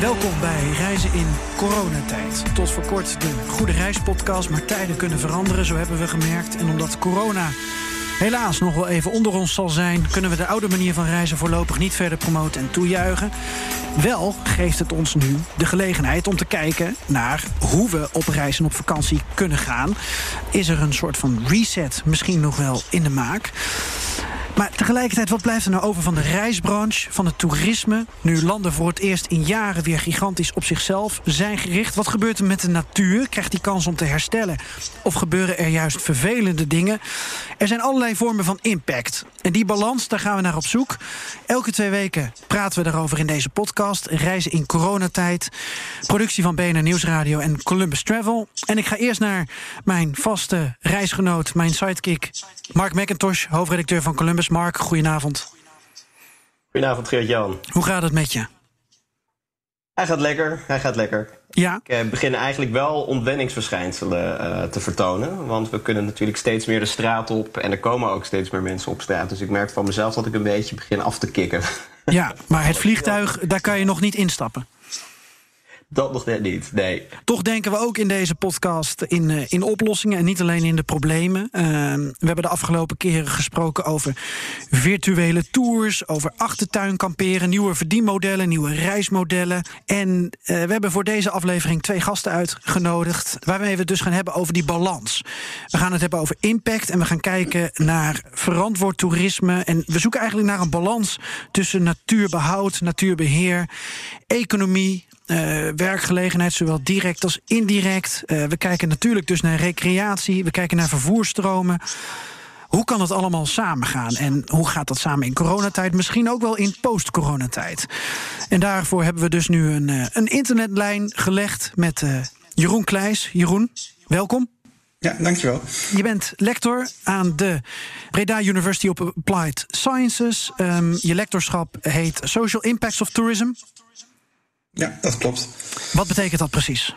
Welkom bij Reizen in coronatijd. Tot voor kort de Goede Reispodcast, maar tijden kunnen veranderen, zo hebben we gemerkt. En omdat corona helaas nog wel even onder ons zal zijn, kunnen we de oude manier van reizen voorlopig niet verder promoten en toejuichen. Wel geeft het ons nu de gelegenheid om te kijken naar hoe we op reis en op vakantie kunnen gaan. Is er een soort van reset misschien nog wel in de maak? Maar tegelijkertijd, wat blijft er nou over van de reisbranche, van het toerisme? Nu landen voor het eerst in jaren weer gigantisch op zichzelf zijn gericht. Wat gebeurt er met de natuur? Krijgt die kans om te herstellen? Of gebeuren er juist vervelende dingen? Er zijn allerlei vormen van impact. En die balans, daar gaan we naar op zoek. Elke twee weken praten we daarover in deze podcast. Reizen in coronatijd. Productie van BNR Nieuwsradio en Columbus Travel. En ik ga eerst naar mijn vaste reisgenoot, mijn sidekick... Mark McIntosh, hoofdredacteur van Columbus. Mark, goedenavond. Goedenavond, Geert-Jan. Hoe gaat het met je? Hij gaat lekker, hij gaat lekker. Ja. Ik eh, begin eigenlijk wel ontwenningsverschijnselen uh, te vertonen. Want we kunnen natuurlijk steeds meer de straat op. En er komen ook steeds meer mensen op straat. Dus ik merk van mezelf dat ik een beetje begin af te kicken. Ja, maar het vliegtuig, daar kan je nog niet instappen. Dat nog net niet, nee. Toch denken we ook in deze podcast in, uh, in oplossingen en niet alleen in de problemen. Uh, we hebben de afgelopen keren gesproken over virtuele tours, over achtertuin kamperen, nieuwe verdienmodellen, nieuwe reismodellen. En uh, we hebben voor deze aflevering twee gasten uitgenodigd, waarmee we het dus gaan hebben over die balans. We gaan het hebben over impact en we gaan kijken naar verantwoord toerisme. En we zoeken eigenlijk naar een balans tussen natuurbehoud, natuurbeheer, economie, uh, werkgelegenheid, zowel direct als indirect. Uh, we kijken natuurlijk dus naar recreatie, we kijken naar vervoerstromen. Hoe kan dat allemaal samengaan? En hoe gaat dat samen in coronatijd? Misschien ook wel in post-coronatijd. En daarvoor hebben we dus nu een, uh, een internetlijn gelegd met Jeroen Kleijs. Jeroen, welkom. Ja, dankjewel. Je bent lector aan de Breda University of Applied Sciences. Um, je lectorschap heet Social Impacts of Tourism. Ja, dat klopt. Wat betekent dat precies?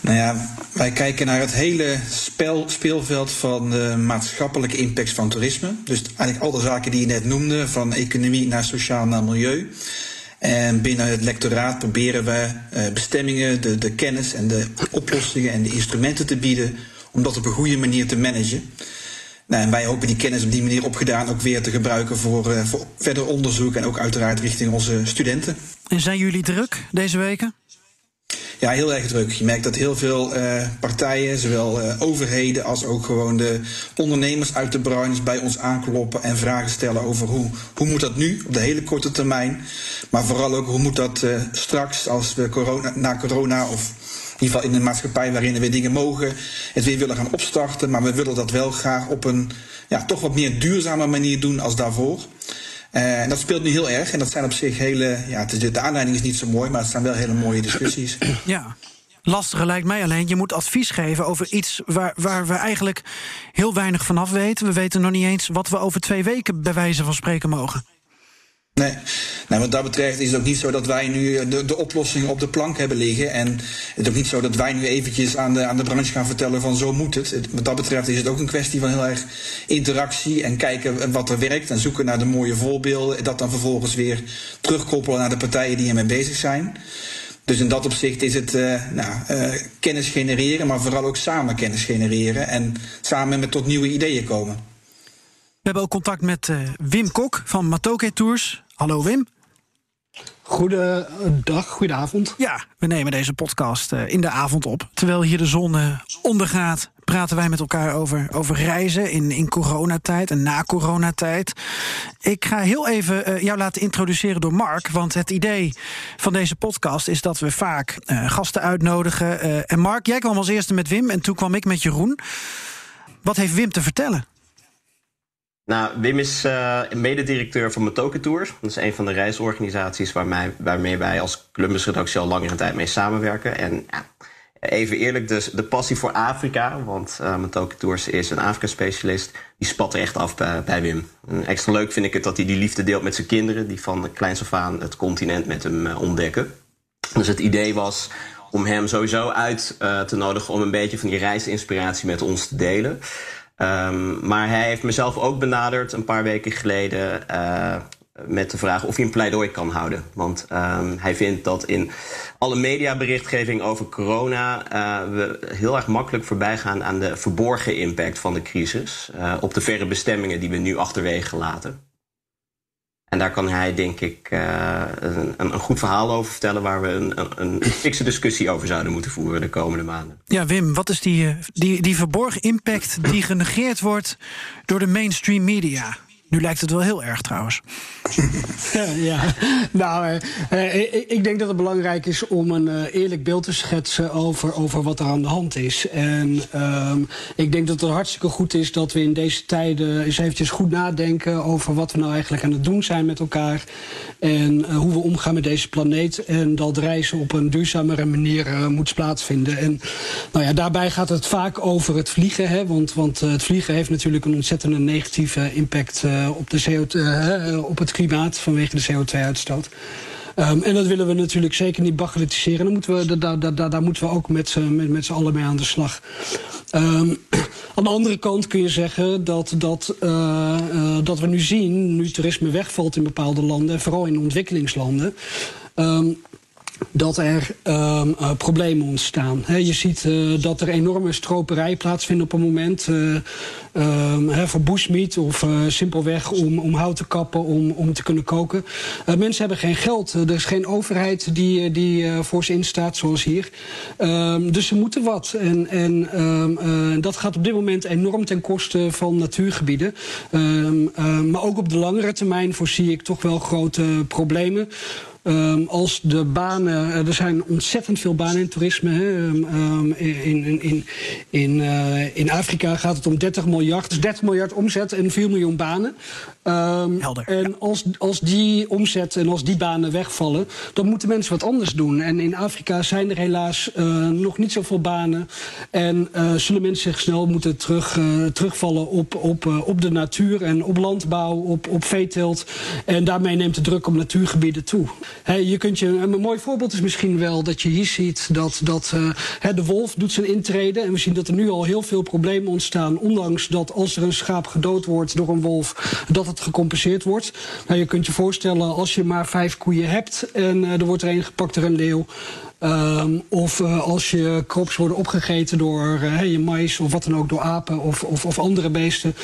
Nou ja, wij kijken naar het hele spel, speelveld van de maatschappelijke impacts van toerisme. Dus eigenlijk al de zaken die je net noemde, van economie naar sociaal naar milieu. En binnen het lectoraat proberen we uh, bestemmingen, de, de kennis en de oplossingen en de instrumenten te bieden om dat op een goede manier te managen. Nou, en wij hopen die kennis op die manier opgedaan ook weer te gebruiken voor, uh, voor verder onderzoek en ook uiteraard richting onze studenten. En zijn jullie druk deze weken? Ja, heel erg druk. Je merkt dat heel veel uh, partijen, zowel uh, overheden als ook gewoon de ondernemers uit de branche bij ons aankloppen en vragen stellen over hoe, hoe moet dat nu op de hele korte termijn. Maar vooral ook hoe moet dat uh, straks als we corona, na corona of ieder geval in een maatschappij waarin we dingen mogen, het weer willen gaan opstarten. Maar we willen dat wel graag op een ja, toch wat meer duurzame manier doen als daarvoor. Uh, en dat speelt nu heel erg. En dat zijn op zich hele. Ja, de aanleiding is niet zo mooi, maar het zijn wel hele mooie discussies. Ja. Lastige lijkt mij alleen. Je moet advies geven over iets waar, waar we eigenlijk heel weinig vanaf weten. We weten nog niet eens wat we over twee weken bij wijze van spreken mogen. Nee. Nou, wat dat betreft is het ook niet zo dat wij nu de, de oplossing op de plank hebben liggen. En het is ook niet zo dat wij nu eventjes aan de, aan de branche gaan vertellen van zo moet het. Wat dat betreft is het ook een kwestie van heel erg interactie en kijken wat er werkt. En zoeken naar de mooie voorbeelden. Dat dan vervolgens weer terugkoppelen naar de partijen die ermee bezig zijn. Dus in dat opzicht is het uh, nou, uh, kennis genereren, maar vooral ook samen kennis genereren. En samen met tot nieuwe ideeën komen. We hebben ook contact met uh, Wim Kok van Matoke Tours. Hallo Wim. Goedendag, goedenavond. Ja, we nemen deze podcast uh, in de avond op. Terwijl hier de zon uh, ondergaat, praten wij met elkaar over, over reizen in, in coronatijd en na coronatijd. Ik ga heel even uh, jou laten introduceren door Mark. Want het idee van deze podcast is dat we vaak gasten uitnodigen. en Mark, jij kwam als eerste met Wim en toen kwam ik met Jeroen. Wat heeft Wim te vertellen? Nou, Wim is uh, mededirecteur van Matoke Tours. Dat is een van de reisorganisaties waarmee, waarmee wij als Columbus-redactie al langere tijd mee samenwerken. En ja, even eerlijk, dus de passie voor Afrika, want uh, Tours is een Afrika-specialist, die spat er echt af bij, Wim. Extra leuk vind ik het dat hij die liefde deelt met zijn kinderen, die van kleins af aan het continent met hem uh, ontdekken. Dus het idee was om hem sowieso uit te nodigen om een beetje van die reisinspiratie met ons te delen. Um, maar hij heeft mezelf ook benaderd een paar weken geleden uh, met de vraag of hij een pleidooi kan houden. Want um, hij vindt dat in alle mediaberichtgeving over corona uh, we heel erg makkelijk voorbij gaan aan de verborgen impact van de crisis uh, op de verre bestemmingen die we nu achterwege laten. En daar kan hij, denk ik, uh, een, een, goed verhaal over vertellen... waar we een, een, een fikse discussie over zouden moeten voeren de komende maanden. Ja, Wim, wat is die, die, die verborgen impact die genegeerd wordt door de mainstream media? Nu lijkt het wel heel erg trouwens. ja, nou, eh, ik denk dat het belangrijk is om een uh, eerlijk beeld te schetsen over, over wat er aan de hand is. En uh, ik denk dat het hartstikke goed is dat we in deze tijden eens eventjes goed nadenken over wat we nou eigenlijk aan het doen zijn met elkaar. En uh, hoe we omgaan met deze planeet. En dat reizen op een duurzamere manier moet plaatsvinden. En nou ja, daarbij gaat het vaak over het vliegen. Hè, want, want het vliegen heeft natuurlijk een ontzettende negatieve impact op, de CO2, uh, op het klimaat vanwege de CO2-uitstoot. Um, en dat willen we natuurlijk zeker niet bagatelliseren. Dan moeten we, daar, daar, daar, daar moeten we ook met z'n met, met allen mee aan de slag. Um, aan de andere kant kun je zeggen dat, dat, uh, dat we nu zien, nu toerisme wegvalt in bepaalde landen, vooral in ontwikkelingslanden. Um, dat er um, uh, problemen ontstaan. He, je ziet uh, dat er enorme stroperij plaatsvindt op een moment. Uh, um, he, voor bushmeat of simpelweg om, om hout te kappen om, om te kunnen koken. mensen hebben geen geld. er is geen overheid die, die voor ze instaat, zoals hier. Um, dus ze moeten wat. En, en dat gaat op dit moment enorm ten koste van natuurgebieden. maar ook op de langere termijn voorzie ik toch wel grote problemen. Um, als de banen, er zijn ontzettend veel banen in toerisme. Hè. Um, in, in, in, in, uh, in Afrika gaat het om 30 miljard, dus 30 miljard omzet en 4 miljoen banen. Um, Helder. En als, als die omzet en als die banen wegvallen, dan moeten mensen wat anders doen. En in Afrika zijn er helaas uh, nog niet zoveel banen. En uh, zullen mensen zich snel moeten terug, uh, terugvallen op, op, op de natuur en op landbouw, op, op veeteelt. En daarmee neemt de druk op natuurgebieden toe. He, je kunt je, een mooi voorbeeld is misschien wel dat je hier ziet dat, dat de wolf doet zijn intrede. En we zien dat er nu al heel veel problemen ontstaan. Ondanks dat als er een schaap gedood wordt door een wolf, dat het gecompenseerd wordt. Nou, je kunt je voorstellen als je maar vijf koeien hebt en uh, er wordt er een gepakt door een leeuw. Of uh, als je krops worden opgegeten door uh, je mais of wat dan ook door apen of, of, of andere beesten.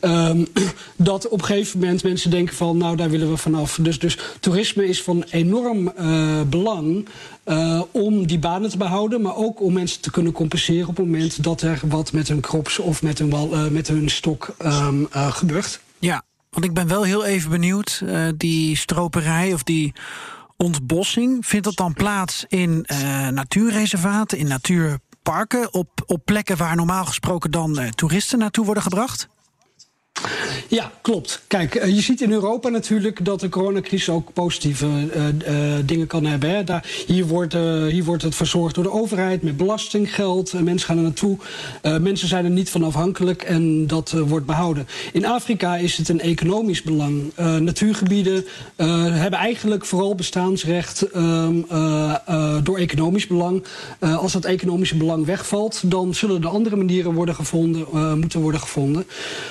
Um, dat op een gegeven moment mensen denken van nou daar willen we vanaf. Dus, dus toerisme is van enorm belang om die banen te behouden. Maar ook om mensen te kunnen compenseren op het moment dat er wat met hun krops of met hun, met hun stok uh, gebeurt. Ja, want ik ben wel heel even benieuwd. Uh, die stroperij of die ontbossing, vindt dat dan plaats in uh, natuurreservaten, in natuurparken, op, op plekken waar normaal gesproken dan uh, toeristen naartoe worden gebracht? Ja, klopt. Kijk, je ziet in Europa natuurlijk dat de coronacrisis ook positieve uh, uh, dingen kan hebben. Hè. Daar, hier, wordt, hier wordt het verzorgd door de overheid met belastinggeld. mensen gaan er naartoe. mensen zijn er niet van afhankelijk en dat wordt behouden. In Afrika is het een economisch belang. natuurgebieden hebben eigenlijk vooral bestaansrecht um, door economisch belang. als dat economische belang wegvalt, dan zullen de andere manieren worden gevonden, moeten worden gevonden.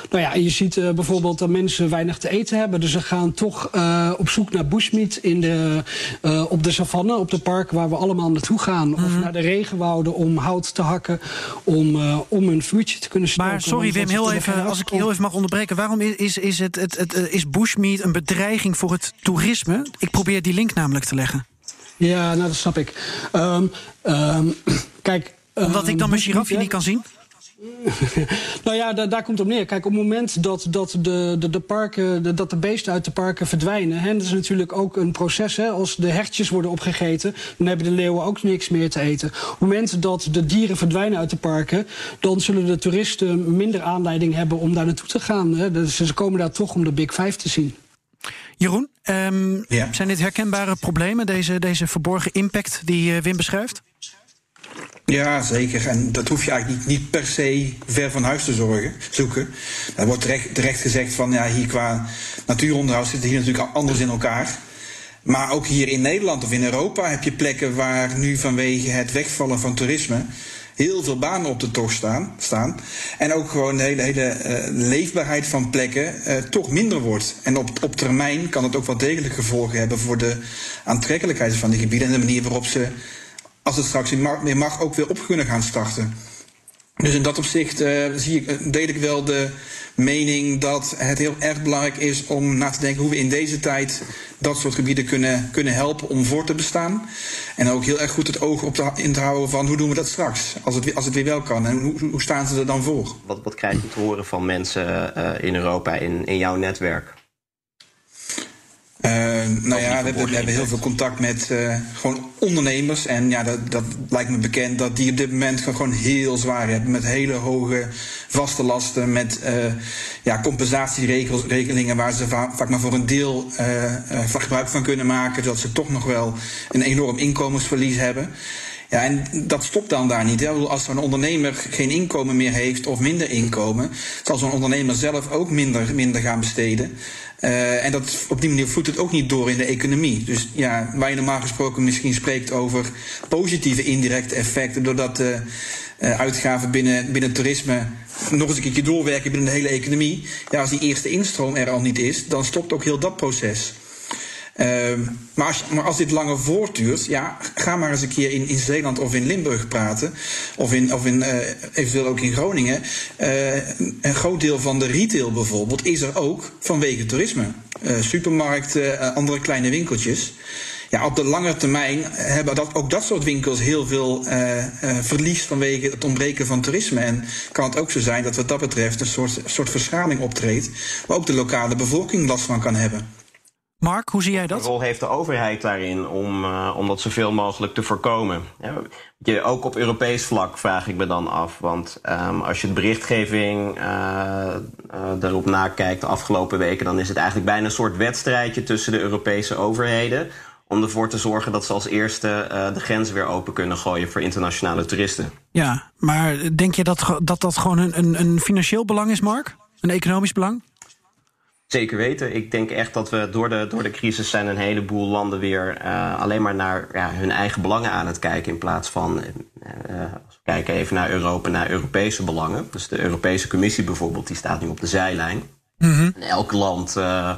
Nou ja, je ziet uh, bijvoorbeeld dat mensen weinig te eten hebben. Dus ze gaan toch uh, op zoek naar bushmeat in de, uh, op de savanne, op de park waar we allemaal naartoe gaan. Mm -hmm. Of naar de regenwouden om hout te hakken, om, om een vuurtje te kunnen stoken. Maar sorry Wim, heel even, als ik je heel even mag onderbreken. Waarom is, is, het, het, het, is bushmeat een bedreiging voor het toerisme? Ik probeer die link namelijk te leggen. Ja, nou dat snap ik. Um, um, kijk... Omdat ik dan mijn girafje niet kan zien? Nou ja, daar, daar komt het op neer. Kijk, op het moment dat, dat, de, de, de parken, de, dat de beesten uit de parken verdwijnen... Hè, dat is natuurlijk ook een proces. Hè, als de hertjes worden opgegeten, dan hebben de leeuwen ook niks meer te eten. Op het moment dat de dieren verdwijnen uit de parken... dan zullen de toeristen minder aanleiding hebben om daar naartoe te gaan. Hè. Dus ze komen daar toch om de Big Five te zien. Jeroen, um, zijn dit herkenbare problemen, deze, deze verborgen impact die uh, Wim beschrijft? Ja, zeker. En dat hoef je eigenlijk niet, niet per se ver van huis te zorgen, zoeken. Er wordt terecht, gezegd van ja, hier qua natuuronderhoud zitten hier natuurlijk anders in elkaar. Maar ook hier in Nederland of in Europa heb je plekken waar nu vanwege het wegvallen van toerisme heel veel banen op de tocht staan. staan en ook gewoon de hele, uh, leefbaarheid van plekken uh, toch minder wordt. En op, op termijn kan het ook wel degelijk gevolgen hebben voor de aantrekkelijkheid van die gebieden en de manier waarop ze als het straks weer mag, ook weer op kunnen gaan starten. Dus in dat opzicht uh, zie ik, eh, deel ik wel de mening dat het heel erg belangrijk is om na te denken hoe we in deze tijd dat soort gebieden kunnen, kunnen helpen om voor te bestaan. En ook heel erg goed het oog op te, in te houden van hoe doen we dat straks, als het, als het weer wel kan. En hoe, hoe staan ze er dan voor? Wat, wat krijg je te horen van mensen uh, in Europa in, in jouw netwerk? Uh, nou ja, we hebben, heel veel contact met uh, gewoon ondernemers. En ja, dat, dat lijkt me bekend dat die op dit moment gewoon heel zwaar hebben. Met hele hoge vaste lasten. Met uh, ja, compensatieregelingen waar ze va vaak maar voor een deel gebruik van kunnen maken. Zodat ze toch nog wel een enorm inkomensverlies hebben. Ja, en dat stopt dan daar niet. Hè. Als zo'n ondernemer geen inkomen meer heeft of minder inkomen, zal zo'n ondernemer zelf ook minder, minder gaan besteden. Uh, en dat, op die manier vloeit het ook niet door in de economie. Dus ja, waar je normaal gesproken misschien spreekt over positieve indirecte effecten, doordat de uh, uitgaven binnen, binnen toerisme nog eens een keertje doorwerken binnen de hele economie. Ja, als die eerste instroom er al niet is, dan stopt ook heel dat proces. Uh, maar, als, maar, als, dit langer voortduurt, ja, ga maar eens een keer in, in Zeeland of in Limburg praten. Of, in, of in, uh, eventueel ook in Groningen. Uh, een groot deel van de retail bijvoorbeeld is er ook vanwege toerisme. Uh, supermarkten, andere kleine winkeltjes. Ja, op de lange termijn hebben dat, ook dat soort winkels heel veel verlies vanwege het ontbreken van toerisme. En kan het ook zo zijn dat wat dat betreft een soort, soort verschraming optreedt, waar ook de lokale bevolking last van kan hebben. Mark, hoe zie jij dat? Wat rol heeft de overheid daarin om, uh, om dat zoveel mogelijk te voorkomen? Ja, ook op Europees vlak vraag ik me dan af. Want um, als je de berichtgeving uh, uh, daarop nakijkt de afgelopen weken... dan is het eigenlijk bijna een soort wedstrijdje tussen de Europese overheden... om ervoor te zorgen dat ze als eerste de grenzen weer open kunnen gooien... voor internationale toeristen. Ja, maar denk je dat dat, dat gewoon een, een financieel belang is, Mark? Een economisch belang? Zeker weten. Ik denk echt dat we door de, door de crisis zijn een heleboel landen weer uh, alleen maar naar ja, hun eigen belangen aan het kijken. In plaats van, uh, als we kijken even naar Europa, naar Europese belangen. Dus de Europese Commissie bijvoorbeeld, die staat nu op de zijlijn. Mm -hmm. elk land uh,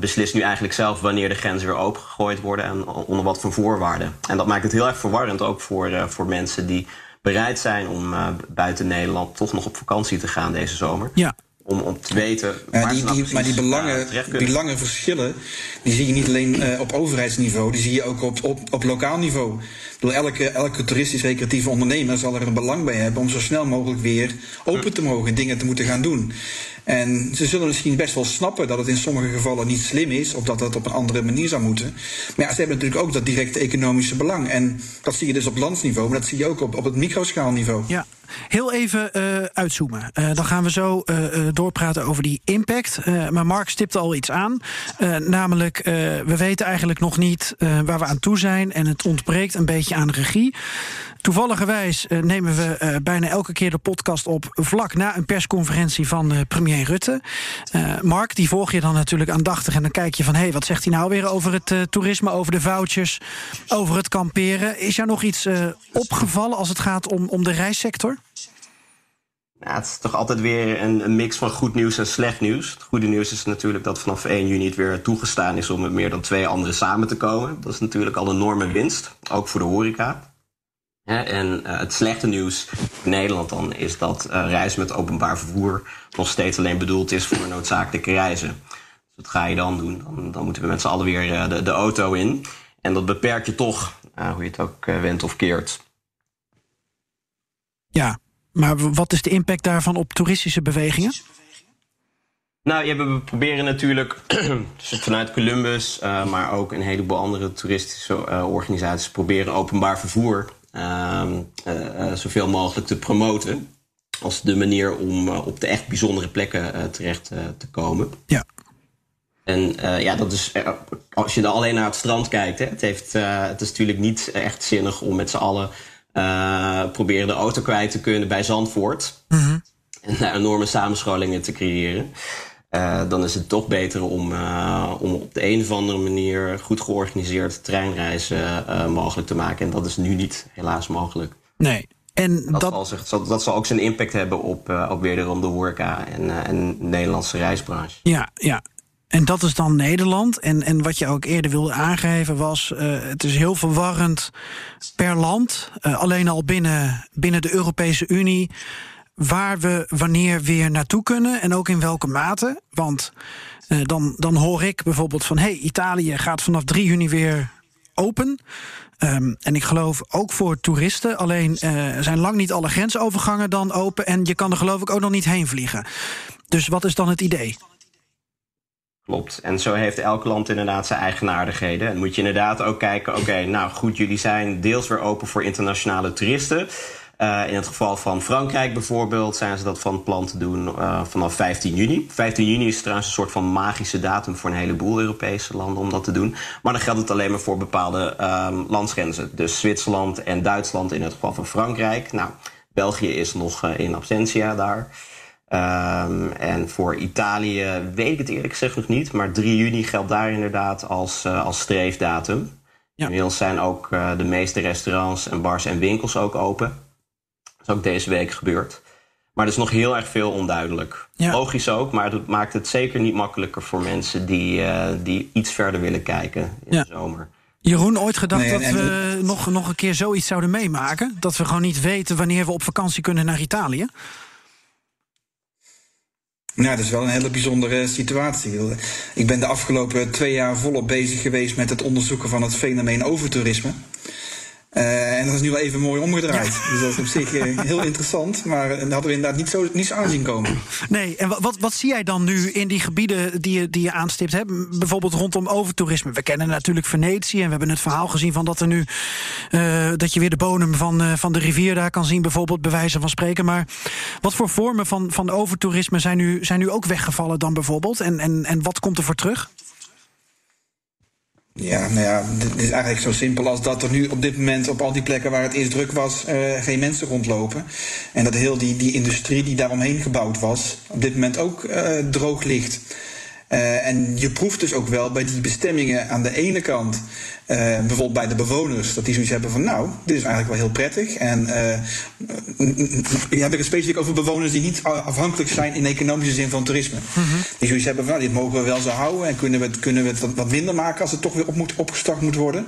beslist nu eigenlijk zelf wanneer de grenzen weer opengegooid worden en onder wat voor voorwaarden. En dat maakt het heel erg verwarrend ook voor, voor mensen die bereid zijn om buiten Nederland toch nog op vakantie te gaan deze zomer. Ja om, om te weten. Ja, die, die, maar die belangen, die lange verschillen, die zie je niet alleen uh, op overheidsniveau, die zie je ook op, op, op lokaal niveau. Bedoel, elke, elke toeristisch-recreatieve ondernemer zal er een belang bij hebben om zo snel mogelijk weer open te mogen, dingen te moeten gaan doen. En ze zullen misschien best wel snappen dat het in sommige gevallen niet slim is, of dat dat op een andere manier zou moeten. Maar ja, ze hebben natuurlijk ook dat directe economische belang. En dat zie je dus op landsniveau, maar dat zie je ook op, op het microschaalniveau. Ja. Heel even uh, uitzoomen. Uh, dan gaan we zo uh, doorpraten over die impact. maar Mark stipte al iets aan. namelijk, we weten eigenlijk nog niet waar we aan toe zijn. En het ontbreekt een beetje aan regie. Toevalligerwijs nemen we bijna elke keer de podcast op vlak na een persconferentie van premier Rutte. Mark, die volg je dan natuurlijk aandachtig en dan kijk je van hé, hey, wat zegt hij nou weer over het toerisme, over de vouchers, over het kamperen? Is jou nog iets opgevallen als het gaat om, om de reissector? Het is toch altijd weer een, een, mix van goed nieuws en slecht nieuws. Het goede nieuws is natuurlijk dat vanaf 1 juni het weer toegestaan is om met meer dan twee anderen samen te komen. Dat is natuurlijk al een enorme winst, ook voor de horeca. En uh, het slechte nieuws in Nederland dan is dat uh, reizen met openbaar vervoer nog steeds alleen bedoeld is voor noodzakelijke reizen. Dus wat ga je dan doen? Dan, dan moeten we met z'n allen weer uh, de, de, auto in. En dat beperkt je toch, hoe je het ook wendt of keert. Ja, Maar wat is de impact daarvan op toeristische bewegingen? Nou, ja, we proberen natuurlijk vanuit Columbus, uh, maar ook een heleboel andere toeristische uh, organisaties, proberen openbaar vervoer uh, zoveel mogelijk te promoten. Als de manier om op de echt bijzondere plekken terecht te komen. Ja. En ja, dat is, als je dan alleen naar het strand kijkt, hè, het, heeft, het is natuurlijk niet echt zinnig om met z'n allen proberen de auto kwijt te kunnen bij Zandvoort. Mm En daar enorme samenscholingen te creëren. Uh, dan is het toch beter om, uh, om op de een of andere manier goed georganiseerd treinreizen uh, mogelijk te maken. En dat is nu niet helaas mogelijk. Nee. En dat, dat... Zal, zich, dat zal ook zijn impact hebben op, op wederom de horeca en, en de Nederlandse reisbranche. Ja, ja. En dat is dan Nederland. En, en wat je ook eerder wilde aangeven was... het is heel verwarrend per land. alleen al binnen, binnen de Europese Unie waar we wanneer weer naartoe kunnen en ook in welke mate. Want uh, dan, dan hoor ik bijvoorbeeld van: hey, Italië gaat vanaf 3 juni weer open. Um, en ik geloof ook voor toeristen. Alleen zijn lang niet alle grensovergangen dan open. En je kan er geloof ik ook nog niet heen vliegen. Dus wat is dan het idee? Klopt. En zo heeft elk land inderdaad zijn eigenaardigheden. En moet je inderdaad ook kijken: oké, nou goed, jullie zijn deels weer open voor internationale toeristen. Uh, in het geval van Frankrijk bijvoorbeeld zijn ze dat van plan te doen uh, vanaf 15 juni. 15 juni is trouwens een soort van magische datum voor een heleboel Europese landen om dat te doen. Maar dan geldt het alleen maar voor bepaalde um, landsgrenzen. Dus Zwitserland en Duitsland in het geval van Frankrijk. Nou, België is nog uh, in absentia daar. Um, en voor Italië weet ik het eerlijk gezegd nog niet. Maar 3 juni geldt daar inderdaad als, als streefdatum. Ja. Inmiddels zijn ook de meeste restaurants en bars en winkels ook open is ook deze week gebeurd. Maar er is nog heel erg veel onduidelijk. Logisch ook, maar het maakt het zeker niet makkelijker voor mensen die, uh, die iets verder willen kijken in ja. de zomer. Jeroen, ooit gedacht nee, dat en, we nog, nog een keer zoiets zouden meemaken? Dat we gewoon niet weten wanneer we op vakantie kunnen naar Italië? Nou, dat is wel een hele bijzondere situatie. Ik ben de afgelopen twee jaar volop bezig geweest met het onderzoeken van het fenomeen overtoerisme. Uh, en dat is nu wel even mooi omgedraaid. Ja. Dus dat is op zich uh, heel interessant. Maar dat hadden we inderdaad niet zo, niet zo aanzien komen. Nee, en wat, wat zie jij dan nu in die gebieden die je, die je aanstipt? Hè? Bijvoorbeeld rondom overtoerisme. We kennen natuurlijk Venetië. En we hebben het verhaal gezien van dat er nu. Dat je weer de bodem van, van de rivier daar kan zien, bijvoorbeeld, bij wijze van spreken. Maar wat voor vormen van, van overtoerisme zijn nu, zijn nu ook weggevallen dan bijvoorbeeld? En, en, en wat komt er voor terug? Ja, nou ja, het is eigenlijk zo simpel als dat er nu op dit moment op al die plekken waar het eerst druk was, uh, geen mensen rondlopen. En dat heel die, die industrie die daaromheen gebouwd was, op dit moment ook uh, droog ligt. Uh, en je proeft dus ook wel bij die bestemmingen aan de ene kant, uh, bijvoorbeeld bij de bewoners, dat die zoiets hebben van nou, dit is eigenlijk wel heel prettig. En uh, heb ik het specifiek over bewoners die niet afhankelijk zijn in economische zin van toerisme. Mm -hmm. Die zoiets hebben van nou, dit mogen we wel zo houden en kunnen we het, kunnen we het wat, wat minder maken als het toch weer op moet, opgestart moet worden.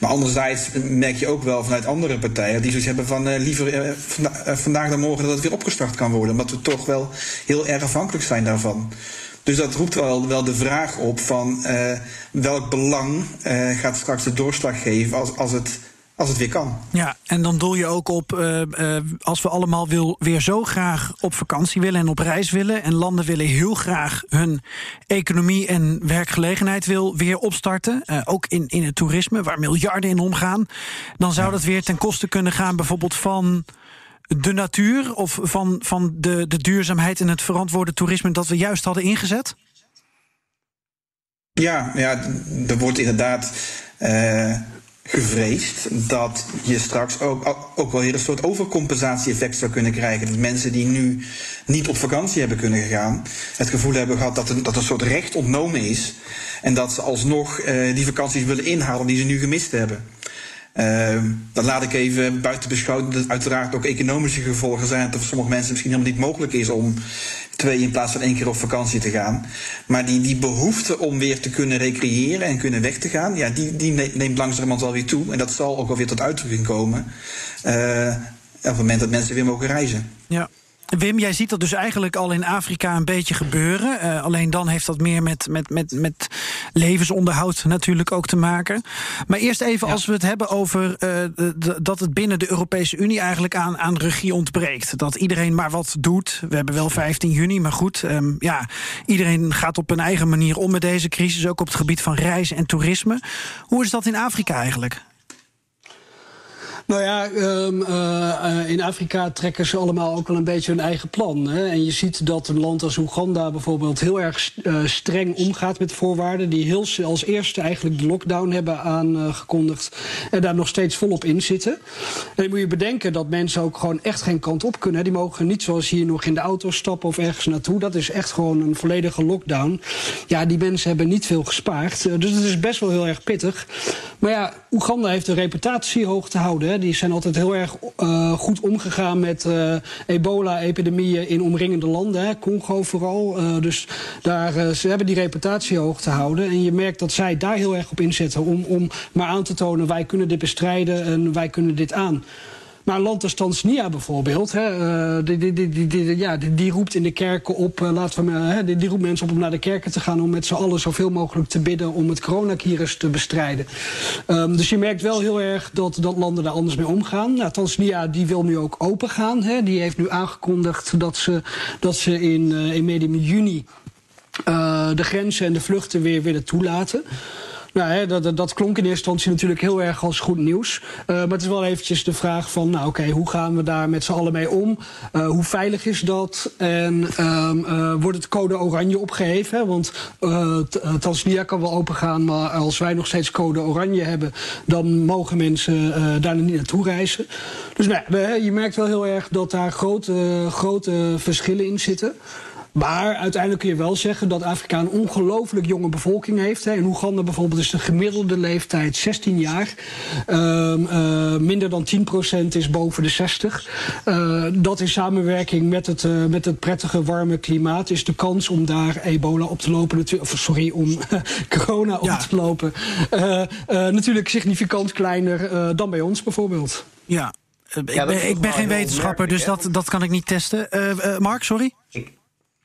Maar anderzijds merk je ook wel vanuit andere partijen die zoiets hebben van liever vanda vandaag dan morgen dat het weer opgestart kan worden. Omdat we toch wel heel erg afhankelijk zijn daarvan. Dus dat roept wel, wel de vraag op van uh, welk belang uh, gaat straks de doorslag geven als, als, het, als het weer kan. Ja, en dan doel je ook op uh, als we allemaal wil, weer zo graag op vakantie willen en op reis willen. En landen willen heel graag hun economie en werkgelegenheid wil weer opstarten. ook in, in het toerisme, waar miljarden in omgaan. Dan zou dat weer ten koste kunnen gaan, bijvoorbeeld van de natuur of van, van de, de duurzaamheid en het verantwoorde toerisme dat we juist hadden ingezet? Ja, ja er wordt inderdaad uh, gevreesd dat je straks ook, ook wel hier een soort overcompensatie-effect zou kunnen krijgen. Dat mensen die nu niet op vakantie hebben kunnen gaan, het gevoel hebben gehad dat, er, dat een soort recht ontnomen is. En dat ze alsnog uh, die vakanties willen inhalen die ze nu gemist hebben. Uh, dat laat ik even buiten beschouwen dat uiteraard ook economische gevolgen zijn. Dat voor sommige mensen misschien helemaal niet mogelijk is om twee in plaats van één keer op vakantie te gaan. Maar die, die behoefte om weer te kunnen recreëren en kunnen weg te gaan, ja, die, die neemt langzamerhand wel weer toe. En dat zal ook wel weer tot uitdrukking komen. Uh, op het moment dat mensen weer mogen reizen. Ja. Wim, jij ziet dat dus eigenlijk al in Afrika een beetje gebeuren. Uh, alleen dan heeft dat meer met, met, met, met levensonderhoud natuurlijk ook te maken. Maar eerst even als we het hebben over uh, de, dat het binnen de Europese Unie eigenlijk aan, aan regie ontbreekt. Dat iedereen maar wat doet. We hebben wel 15 juni, maar goed. Um, ja, iedereen gaat op een eigen manier om met deze crisis. Ook op het gebied van reizen en toerisme. Hoe is dat in Afrika eigenlijk? Nou ja, um, uh, in Afrika trekken ze allemaal ook wel een beetje hun eigen plan. Hè? En je ziet dat een land als Oeganda bijvoorbeeld heel erg uh, streng omgaat met voorwaarden. Die heel als eerste eigenlijk de lockdown hebben aangekondigd. En daar nog steeds volop in zitten. En dan moet je bedenken dat mensen ook gewoon echt geen kant op kunnen. Die mogen niet zoals hier nog in de auto stappen of ergens naartoe. Dat is echt gewoon een volledige lockdown. Ja, die mensen hebben niet veel gespaard. Dus het is best wel heel erg pittig. Maar ja, Oeganda heeft een reputatie hoog te houden. Die zijn altijd heel erg uh, goed omgegaan met uh, ebola-epidemieën in omringende landen. Hè? Congo vooral. Uh, dus daar, ze hebben die reputatie hoog te houden. En je merkt dat zij daar heel erg op inzetten om, om maar aan te tonen... wij kunnen dit bestrijden en wij kunnen dit aan. Maar een land als Tanzania bijvoorbeeld, hè, uh, die, die, die, die, ja, die, roept in de kerken op, uh, laten we, uh, die, roept mensen op om naar de kerken te gaan om met z'n allen zoveel mogelijk te bidden om het coronavirus te bestrijden. Um, dus je merkt wel heel erg dat, dat landen daar anders mee omgaan. Nou, Tanzania die wil nu ook open gaan. Hè. Die heeft nu aangekondigd dat ze, dat ze in, in medium juni de grenzen en de vluchten weer willen toelaten. Nou, hè, dat, dat, klonk in eerste instantie natuurlijk heel erg als goed nieuws. Uh, maar het is wel eventjes de vraag van, nou oké, hoe gaan we daar met z'n allen mee om? Uh, hoe veilig is dat? En um, uh, wordt het code oranje opgeheven? Want Tanzania kan wel opengaan, maar als wij nog steeds code oranje hebben... dan mogen mensen daar niet naartoe reizen. Dus nou, je merkt wel heel erg dat daar grote, grote verschillen in zitten... Maar uiteindelijk kun je wel zeggen dat Afrika een ongelooflijk jonge bevolking heeft. In Oeganda bijvoorbeeld is de gemiddelde leeftijd 16 jaar. Uh, uh, minder dan 10% is boven de 60. Uh, dat in samenwerking met het, uh, met het prettige warme klimaat is de kans om daar ebola op te lopen, of sorry, om corona op ja. te lopen, uh, uh, natuurlijk significant kleiner uh, dan bij ons bijvoorbeeld. Ja, ik ja, ben, ik ben geen wetenschapper, dus dat, dat kan ik niet testen. Uh, uh, Mark, sorry?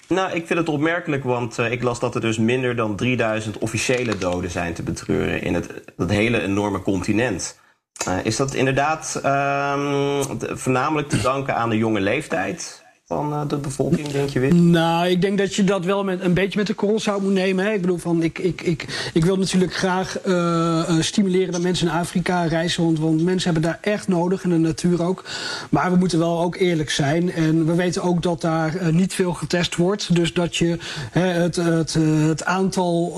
Nou, ik vind het opmerkelijk, want uh, ik las dat er dus minder dan 3000 officiële doden zijn te betreuren in het, dat hele enorme continent. Uh, is dat inderdaad uh, voornamelijk te danken aan de jonge leeftijd? Van uh, de bevolking, denk je weer? Nou, ik denk dat je dat wel met, een beetje met de korrel zou moeten nemen. Hè. Ik bedoel, van, ik, ik, ik, ik wil natuurlijk graag uh, uh, stimuleren dat mensen in Afrika reizen. Want, mensen hebben daar echt nodig, en de natuur ook. Maar we moeten wel ook eerlijk zijn. En we weten ook dat daar niet veel getest wordt. Dus dat je hè, het, het, het aantal,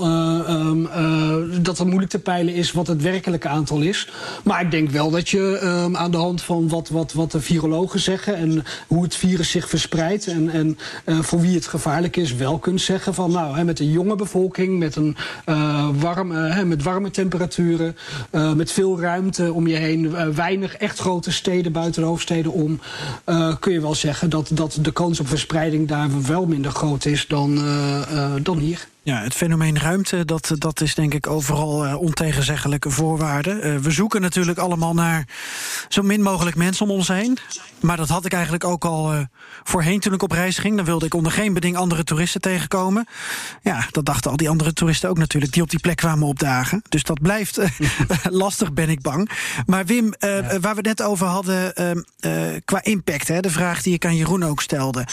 um, dat het moeilijk te peilen is wat het werkelijke aantal is. Maar ik denk wel dat je um, aan de hand van wat, wat, wat de virologen zeggen en hoe het virus zich En, en uh, voor wie het gevaarlijk is, wel kunt zeggen van nou, hè, met een jonge bevolking, met, een, uh, hè, met warme temperaturen, met veel ruimte om je heen, weinig echt grote steden buiten de hoofdsteden om, kun je wel zeggen dat, dat de kans op verspreiding daar wel minder groot is dan, dan hier. Ja, het fenomeen ruimte, dat, dat is denk ik overal uh, ontegenzeggelijke voorwaarde. Uh, we zoeken natuurlijk allemaal naar zo min mogelijk mensen om ons heen. Maar dat had ik eigenlijk ook al uh, voorheen toen ik op reis ging. Dan wilde ik onder geen beding andere toeristen tegenkomen. Ja, dat dachten al die andere toeristen ook natuurlijk, die op die plek kwamen opdagen. Dus dat blijft lastig, ben ik bang. Maar Wim, ja. waar we het net over hadden qua impact, hè, de vraag die ik aan Jeroen ook stelde.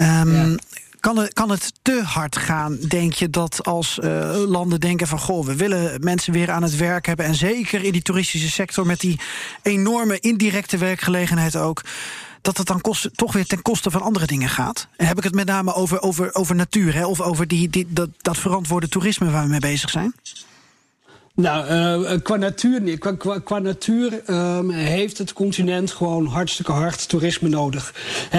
Um, ja. Kan het, kan het te hard gaan, denk je, dat als uh, landen denken van... goh, we willen mensen weer aan het werk hebben... en zeker in die toeristische sector met die enorme indirecte werkgelegenheid ook... dat het dan kost, toch weer ten koste van andere dingen gaat? En heb ik het met name over, over, over natuur, hè, of over die, dat, dat verantwoorde toerisme waar we mee bezig zijn? Nou, uh, qua natuur. Qua, qua, natuur um, heeft het continent gewoon hartstikke hard toerisme nodig.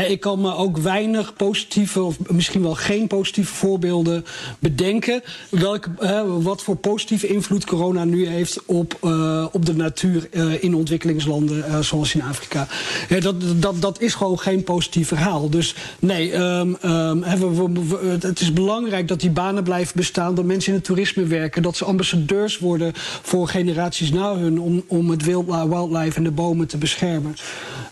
Ik kan me ook weinig positieve, of misschien wel geen positieve voorbeelden bedenken. Welke, uh, wat voor positieve invloed corona nu heeft op, uh, op de natuur in ontwikkelingslanden zoals in Afrika. Dat, dat, dat is gewoon geen positief verhaal. Dus nee, um, we, we, het is belangrijk dat die banen blijven bestaan, dat mensen in het toerisme werken, dat ze ambassadeurs worden voor, generaties na hun om, om het wildlife en de bomen te beschermen.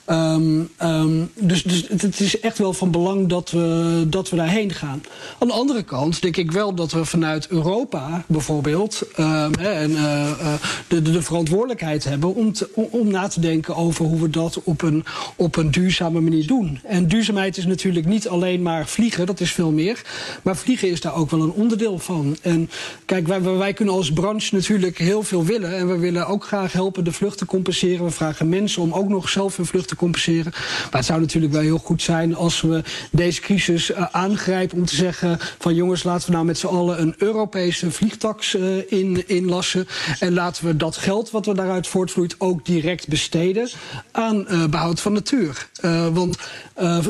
Um, um, dus, dus het is echt wel van belang dat we, dat we daarheen gaan. Aan de andere kant denk ik wel dat we vanuit Europa bijvoorbeeld um, en, uh, uh, de, de, verantwoordelijkheid hebben om, te, om na te denken over hoe we dat op een, op een duurzame manier doen. En duurzaamheid is natuurlijk niet alleen maar vliegen, dat is veel meer. Maar vliegen is daar ook wel een onderdeel van. En kijk, wij, wij kunnen als branche natuurlijk heel veel willen. En we willen ook graag helpen de vluchten compenseren. We vragen mensen om ook nog zelf hun vluchten te compenseren. Maar het zou natuurlijk wel heel goed zijn als we deze crisis uh, aangrijpen om te zeggen van jongens, laten we nou met z'n allen een Europese vliegtax uh, in, inlassen. En laten we dat geld wat er daaruit voortvloeit ook direct besteden aan uh, behoud van natuur. want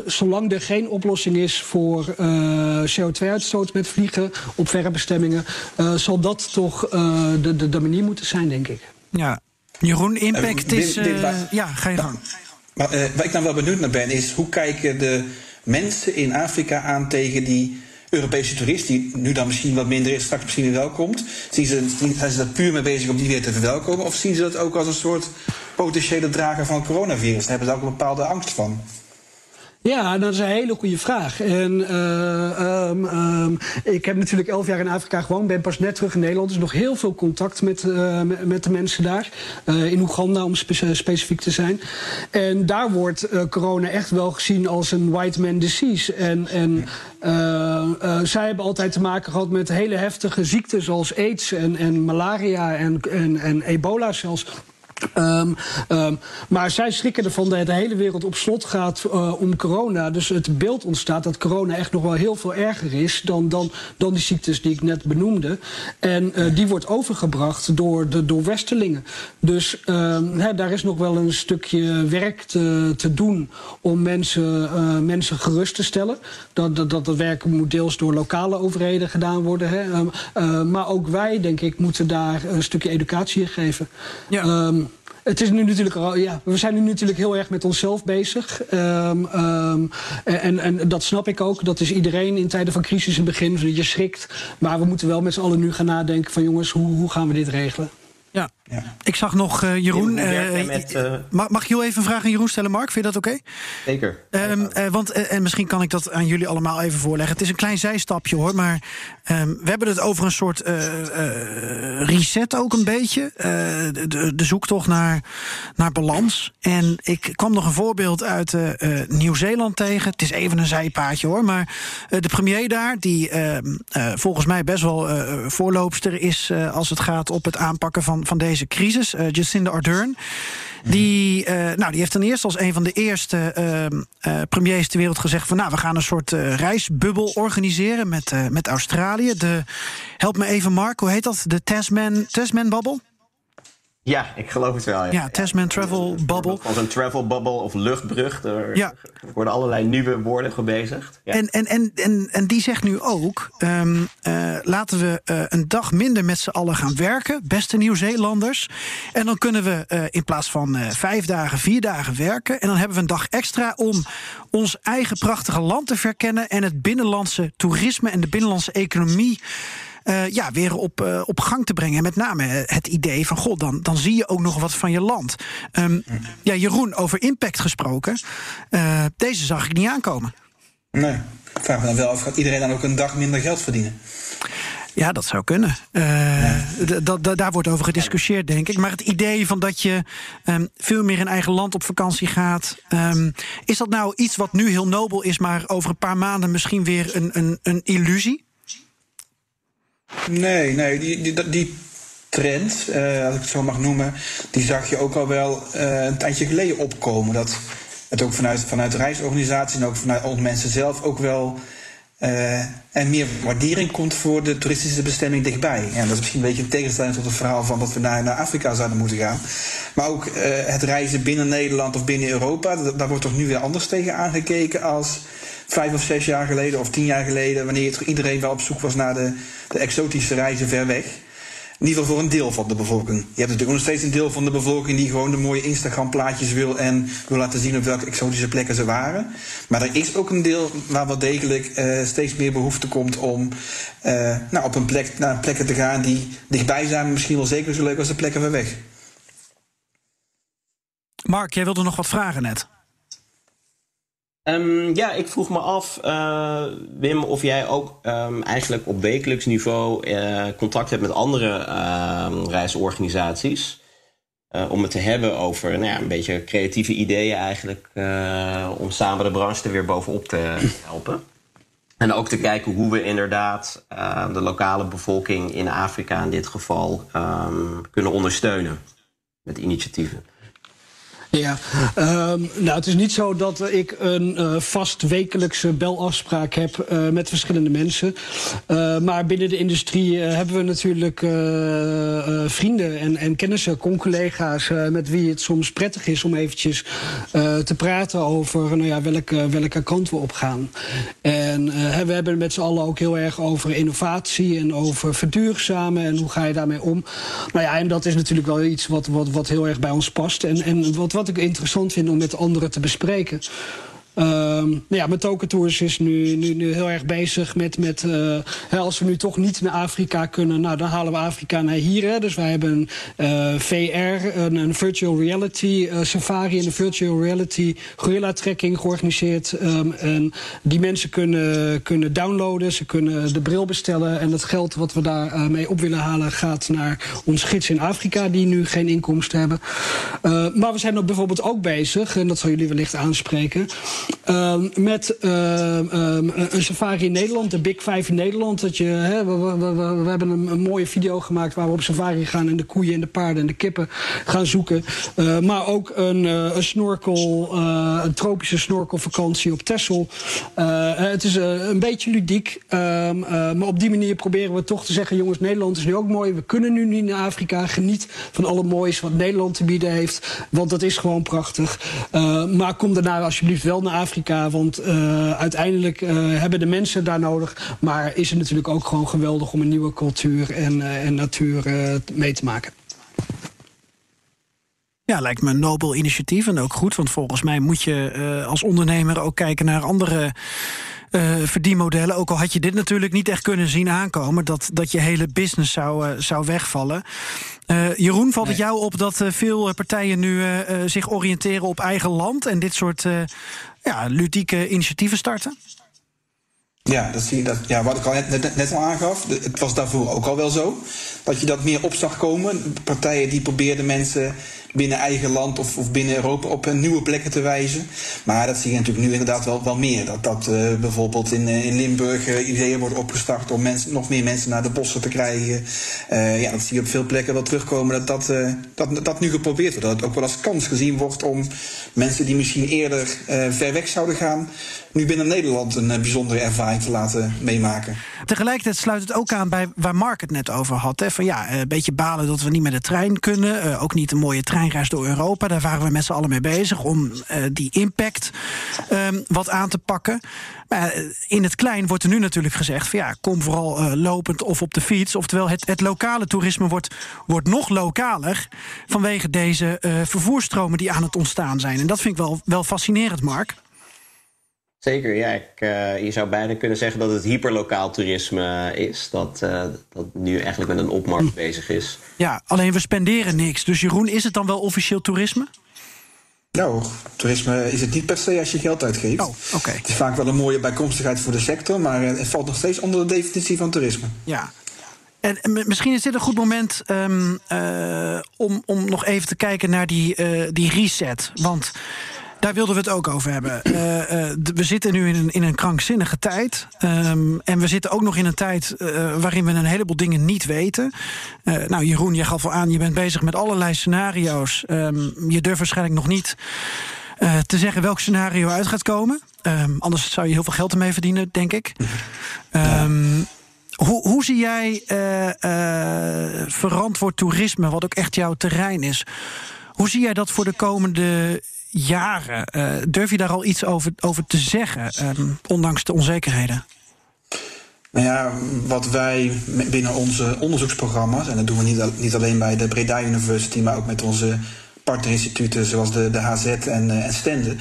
zolang er geen oplossing is voor CO2-uitstoot met vliegen op verre bestemmingen, zal dat toch de, de, de manier moeten zijn, denk ik. Ja, Jeroen, impact is. ja, ga je gang. Maar uh, waar ik dan wel benieuwd naar ben, is hoe kijken de mensen in Afrika aan tegen die Europese toerist, die nu dan misschien wat minder is, straks misschien weer welkomt? Zien ze, zijn ze daar puur mee bezig om die weer te verwelkomen? Of zien ze dat ook als een soort potentiële drager van het coronavirus? Daar hebben ze ook een bepaalde angst van. Ja, dat is een hele goede vraag. En uh, um, um, ik heb natuurlijk elf jaar in Afrika gewoond, ben pas net terug in Nederland. Dus nog heel veel contact met, uh, met de mensen daar. Uh, in Oeganda, om spe specifiek te zijn. En daar wordt corona echt wel gezien als een white man disease. En, en zij hebben altijd te maken gehad met hele heftige ziekten zoals aids en, en malaria en, en, en ebola zelfs. Um, um, maar zij schrikken ervan dat de hele wereld op slot gaat uh, om corona. Dus het beeld ontstaat dat corona echt nog wel heel veel erger is dan, dan, dan die ziektes die ik net benoemde. En uh, die wordt overgebracht door de door Westerlingen. Dus um, he, daar is nog wel een stukje werk te, te doen om mensen, uh, mensen gerust te stellen. Dat, dat, dat werk moet deels door lokale overheden gedaan worden. Hè. maar ook wij, denk ik, moeten daar een stukje educatie in geven. Ja. Het is nu natuurlijk ja, we zijn nu natuurlijk heel erg met onszelf bezig. Um, um, en, en dat snap ik ook. Dat is iedereen in tijden van crisis in het begin. Je schrikt. Maar we moeten wel met z'n allen nu gaan nadenken van jongens, hoe, hoe gaan we dit regelen? Ja. Ja. Ik zag nog uh, Jeroen. Uh, met, uh... Mag, mag ik heel even een vraag aan Jeroen stellen, Mark? Vind je dat oké? Okay? Zeker. Um, want, en misschien kan ik dat aan jullie allemaal even voorleggen. Het is een klein zijstapje hoor, maar um, we hebben het over een soort reset ook een beetje. de, de zoektocht naar, naar balans. En ik kwam nog een voorbeeld uit Nieuw-Zeeland tegen. Het is even een zijpaadje hoor, maar de premier daar, die ehm, volgens mij best wel voorloopster is als het gaat op het aanpakken van, van deze crisis, uh, Jacinda Ardern. Die, uh, nou, die heeft ten eerste als een van de eerste uh, premiers ter wereld gezegd: van nou, we gaan een soort reisbubbel organiseren met, met Australië. De, help me even, Mark, hoe heet dat? De Tasman, Tasman Bubble? Ja, ik geloof het wel. Ja, ja Tasman Travel Bubble. Als een travel bubble of luchtbrug. Er ja. worden allerlei nieuwe woorden gebezigd. Ja. En, en, en, en, en die zegt nu ook: um, uh, laten we uh, een dag minder met z'n allen gaan werken, beste Nieuw-Zeelanders. En dan kunnen we uh, in plaats van vijf dagen, vier dagen werken. En dan hebben we een dag extra om ons eigen prachtige land te verkennen en het binnenlandse toerisme en de binnenlandse economie uh, ja, weer op, uh, op gang te brengen. En met name het idee van, god, dan, dan zie je ook nog wat van je land. Um, ja, Jeroen, over impact gesproken. Uh, deze zag ik niet aankomen. Nee, ik vraag me dan wel af, gaat iedereen dan ook een dag minder geld verdienen? Ja, dat zou kunnen. Uh. Daar wordt over gediscussieerd, denk ik. Maar het idee van dat je um, veel meer in eigen land op vakantie gaat. Um, is dat nou iets wat nu heel nobel is, maar over een paar maanden misschien weer een, een, een illusie? Nee, nee, die, die, die trend, uh, als ik het zo mag noemen, die zag je ook al wel uh, een tijdje geleden opkomen. Dat het ook vanuit, vanuit de reisorganisatie en ook vanuit mensen zelf ook wel uh, en meer waardering komt voor de toeristische bestemming dichtbij. En dat is misschien een beetje een tegenstelling tot het verhaal van dat we naar, naar Afrika zouden moeten gaan. Maar ook het reizen binnen Nederland of binnen Europa, daar wordt toch nu weer anders tegen aangekeken als vijf of zes jaar geleden of tien jaar geleden, wanneer iedereen wel op zoek was naar de, de exotische reizen ver weg. in ieder geval voor een deel van de bevolking. Je hebt natuurlijk nog steeds een deel van de bevolking die gewoon de mooie Instagram-plaatjes wil en wil laten zien op welke exotische plekken ze waren. Maar er is ook een deel waar wel degelijk uh, steeds meer behoefte komt om uh, nou, op een plek, naar plekken te gaan die dichtbij zijn, misschien wel zeker zo leuk als de plekken ver weg. Mark, jij wilde nog wat vragen net. Um, ja, ik vroeg me af, uh, Wim, of jij ook um, eigenlijk op wekelijks niveau uh, contact hebt met andere uh, reisorganisaties. Eh, om het te hebben over nou ja, een beetje creatieve ideeën eigenlijk. om samen de branche er weer bovenop te helpen. En ook te kijken hoe we inderdaad de lokale bevolking in Afrika in dit geval kunnen ondersteunen met initiatieven. Ja, um, nou, het is niet zo dat ik een uh, vast wekelijkse belafspraak heb uh, met verschillende mensen. Uh, maar binnen de industrie hebben we natuurlijk vrienden en, en kennissen, con-collega's... met wie het soms prettig is om eventjes te praten over nou ja, welke, welke kant we op gaan. En we hebben met z'n allen ook heel erg over innovatie en over verduurzamen... en hoe ga je daarmee om. Nou ja, en dat is natuurlijk wel iets wat, wat, wat heel erg bij ons past. En, en wat, wat ik interessant vind om met anderen te bespreken. Um, nou ja, mijn Token Tours is nu, nu, nu heel erg bezig met, met uh, als we nu toch niet naar Afrika kunnen, nou dan halen we Afrika naar hier. Hè. Dus wij hebben uh, VR, een, een, virtual reality uh, safari en een virtual reality gorilla trekking georganiseerd. Um, en die mensen kunnen, kunnen downloaden, ze kunnen de bril bestellen en het geld wat we daarmee mee op willen halen gaat naar ons gids in Afrika die nu geen inkomsten hebben. maar we zijn ook bijvoorbeeld ook bezig, en dat zal jullie wellicht aanspreken. Uh, met uh, um, een safari in Nederland, de Big Five in Nederland. Dat je, we, we, we, hebben een, mooie video gemaakt waar we op safari gaan en de koeien en de paarden en de kippen gaan zoeken. Uh, maar ook een, een snorkel, een tropische snorkelvakantie op Texel. het is een beetje ludiek, ehm, maar op die manier proberen we toch te zeggen: jongens, Nederland is nu ook mooi. We kunnen nu niet naar Afrika. Geniet van alle moois wat Nederland te bieden heeft, want dat is gewoon prachtig. maar kom daarna alsjeblieft wel naar Afrika. Want uh, uiteindelijk uh, hebben de mensen daar nodig. Maar is het natuurlijk ook gewoon geweldig om een nieuwe cultuur en, uh, en natuur mee te maken. Ja, lijkt me een nobel initiatief en ook goed. Want volgens mij moet je als ondernemer ook kijken naar andere uh, verdienmodellen. Ook al had je dit natuurlijk niet echt kunnen zien aankomen, dat, dat je hele business zou, uh, zou wegvallen. Uh, Jeroen, valt nee. het jou op dat veel partijen nu zich oriënteren op eigen land en dit soort ja, ludieke initiatieven starten? Ja, dat zie je dat, ja, wat ik al net, net, al aangaf, het was daarvoor ook al wel zo. Dat je dat meer op zag komen. Partijen die probeerden mensen binnen eigen land of, of binnen Europa op nieuwe plekken te wijzen. Maar dat zie je natuurlijk nu inderdaad wel, wel meer. Dat, dat uh, bijvoorbeeld in, in Limburg uh, ideeën worden opgestart om mensen, nog meer mensen naar de bossen te krijgen. ja, dat zie je op veel plekken wel terugkomen dat dat, dat, dat nu geprobeerd wordt. Dat het ook wel als kans gezien wordt om mensen die misschien eerder ver weg zouden gaan, nu binnen Nederland een bijzondere ervaring te laten meemaken. Tegelijkertijd sluit het ook aan bij waar Mark het net over had. Hè? Van ja, een beetje balen dat we niet met de trein kunnen. ook niet een mooie trein treinreis door Europa. Daar waren we met z'n allen mee bezig om die impact um, wat aan te pakken. Maar in het klein wordt er nu natuurlijk gezegd: van ja, kom vooral lopend of op de fiets. Oftewel, het, het lokale toerisme wordt, wordt nog lokaler vanwege deze vervoerstromen die aan het ontstaan zijn. En dat vind ik wel, wel fascinerend, Mark. Zeker, ja. Ik, uh, je zou bijna kunnen zeggen dat het hyperlokaal toerisme is. Dat, uh, dat nu eigenlijk met een opmars hm. bezig is. Ja, alleen we spenderen niks. Dus Jeroen, is het dan wel officieel toerisme? Nou, toerisme is het niet per se als je geld uitgeeft. Oh, okay. Het is vaak wel een mooie bijkomstigheid voor de sector, maar het valt nog steeds onder de definitie van toerisme. Ja. En, en misschien is dit een goed moment um, uh, om, om nog even te kijken naar die, die reset. Want daar wilden we het ook over hebben. Uh, uh, we zitten nu in een, in een krankzinnige tijd. Um, en we zitten ook nog in een tijd uh, waarin we een heleboel dingen niet weten. nou, Jeroen, je gaf al aan, je bent bezig met allerlei scenario's. Um, je durft waarschijnlijk nog niet te zeggen welk scenario uit gaat komen. Um, anders zou je heel veel geld ermee verdienen, denk ik. Hoe, hoe, zie jij verantwoord toerisme, wat ook echt jouw terrein is? Hoe zie jij dat voor de komende jaren. Uh, durf je daar al iets over, over te zeggen, um, ondanks de onzekerheden? Nou ja, wat wij binnen onze onderzoeksprogramma's, en dat doen we niet, niet alleen bij de Breda University, maar ook met onze partnerinstituten zoals de, de HZ en, uh, en Stende.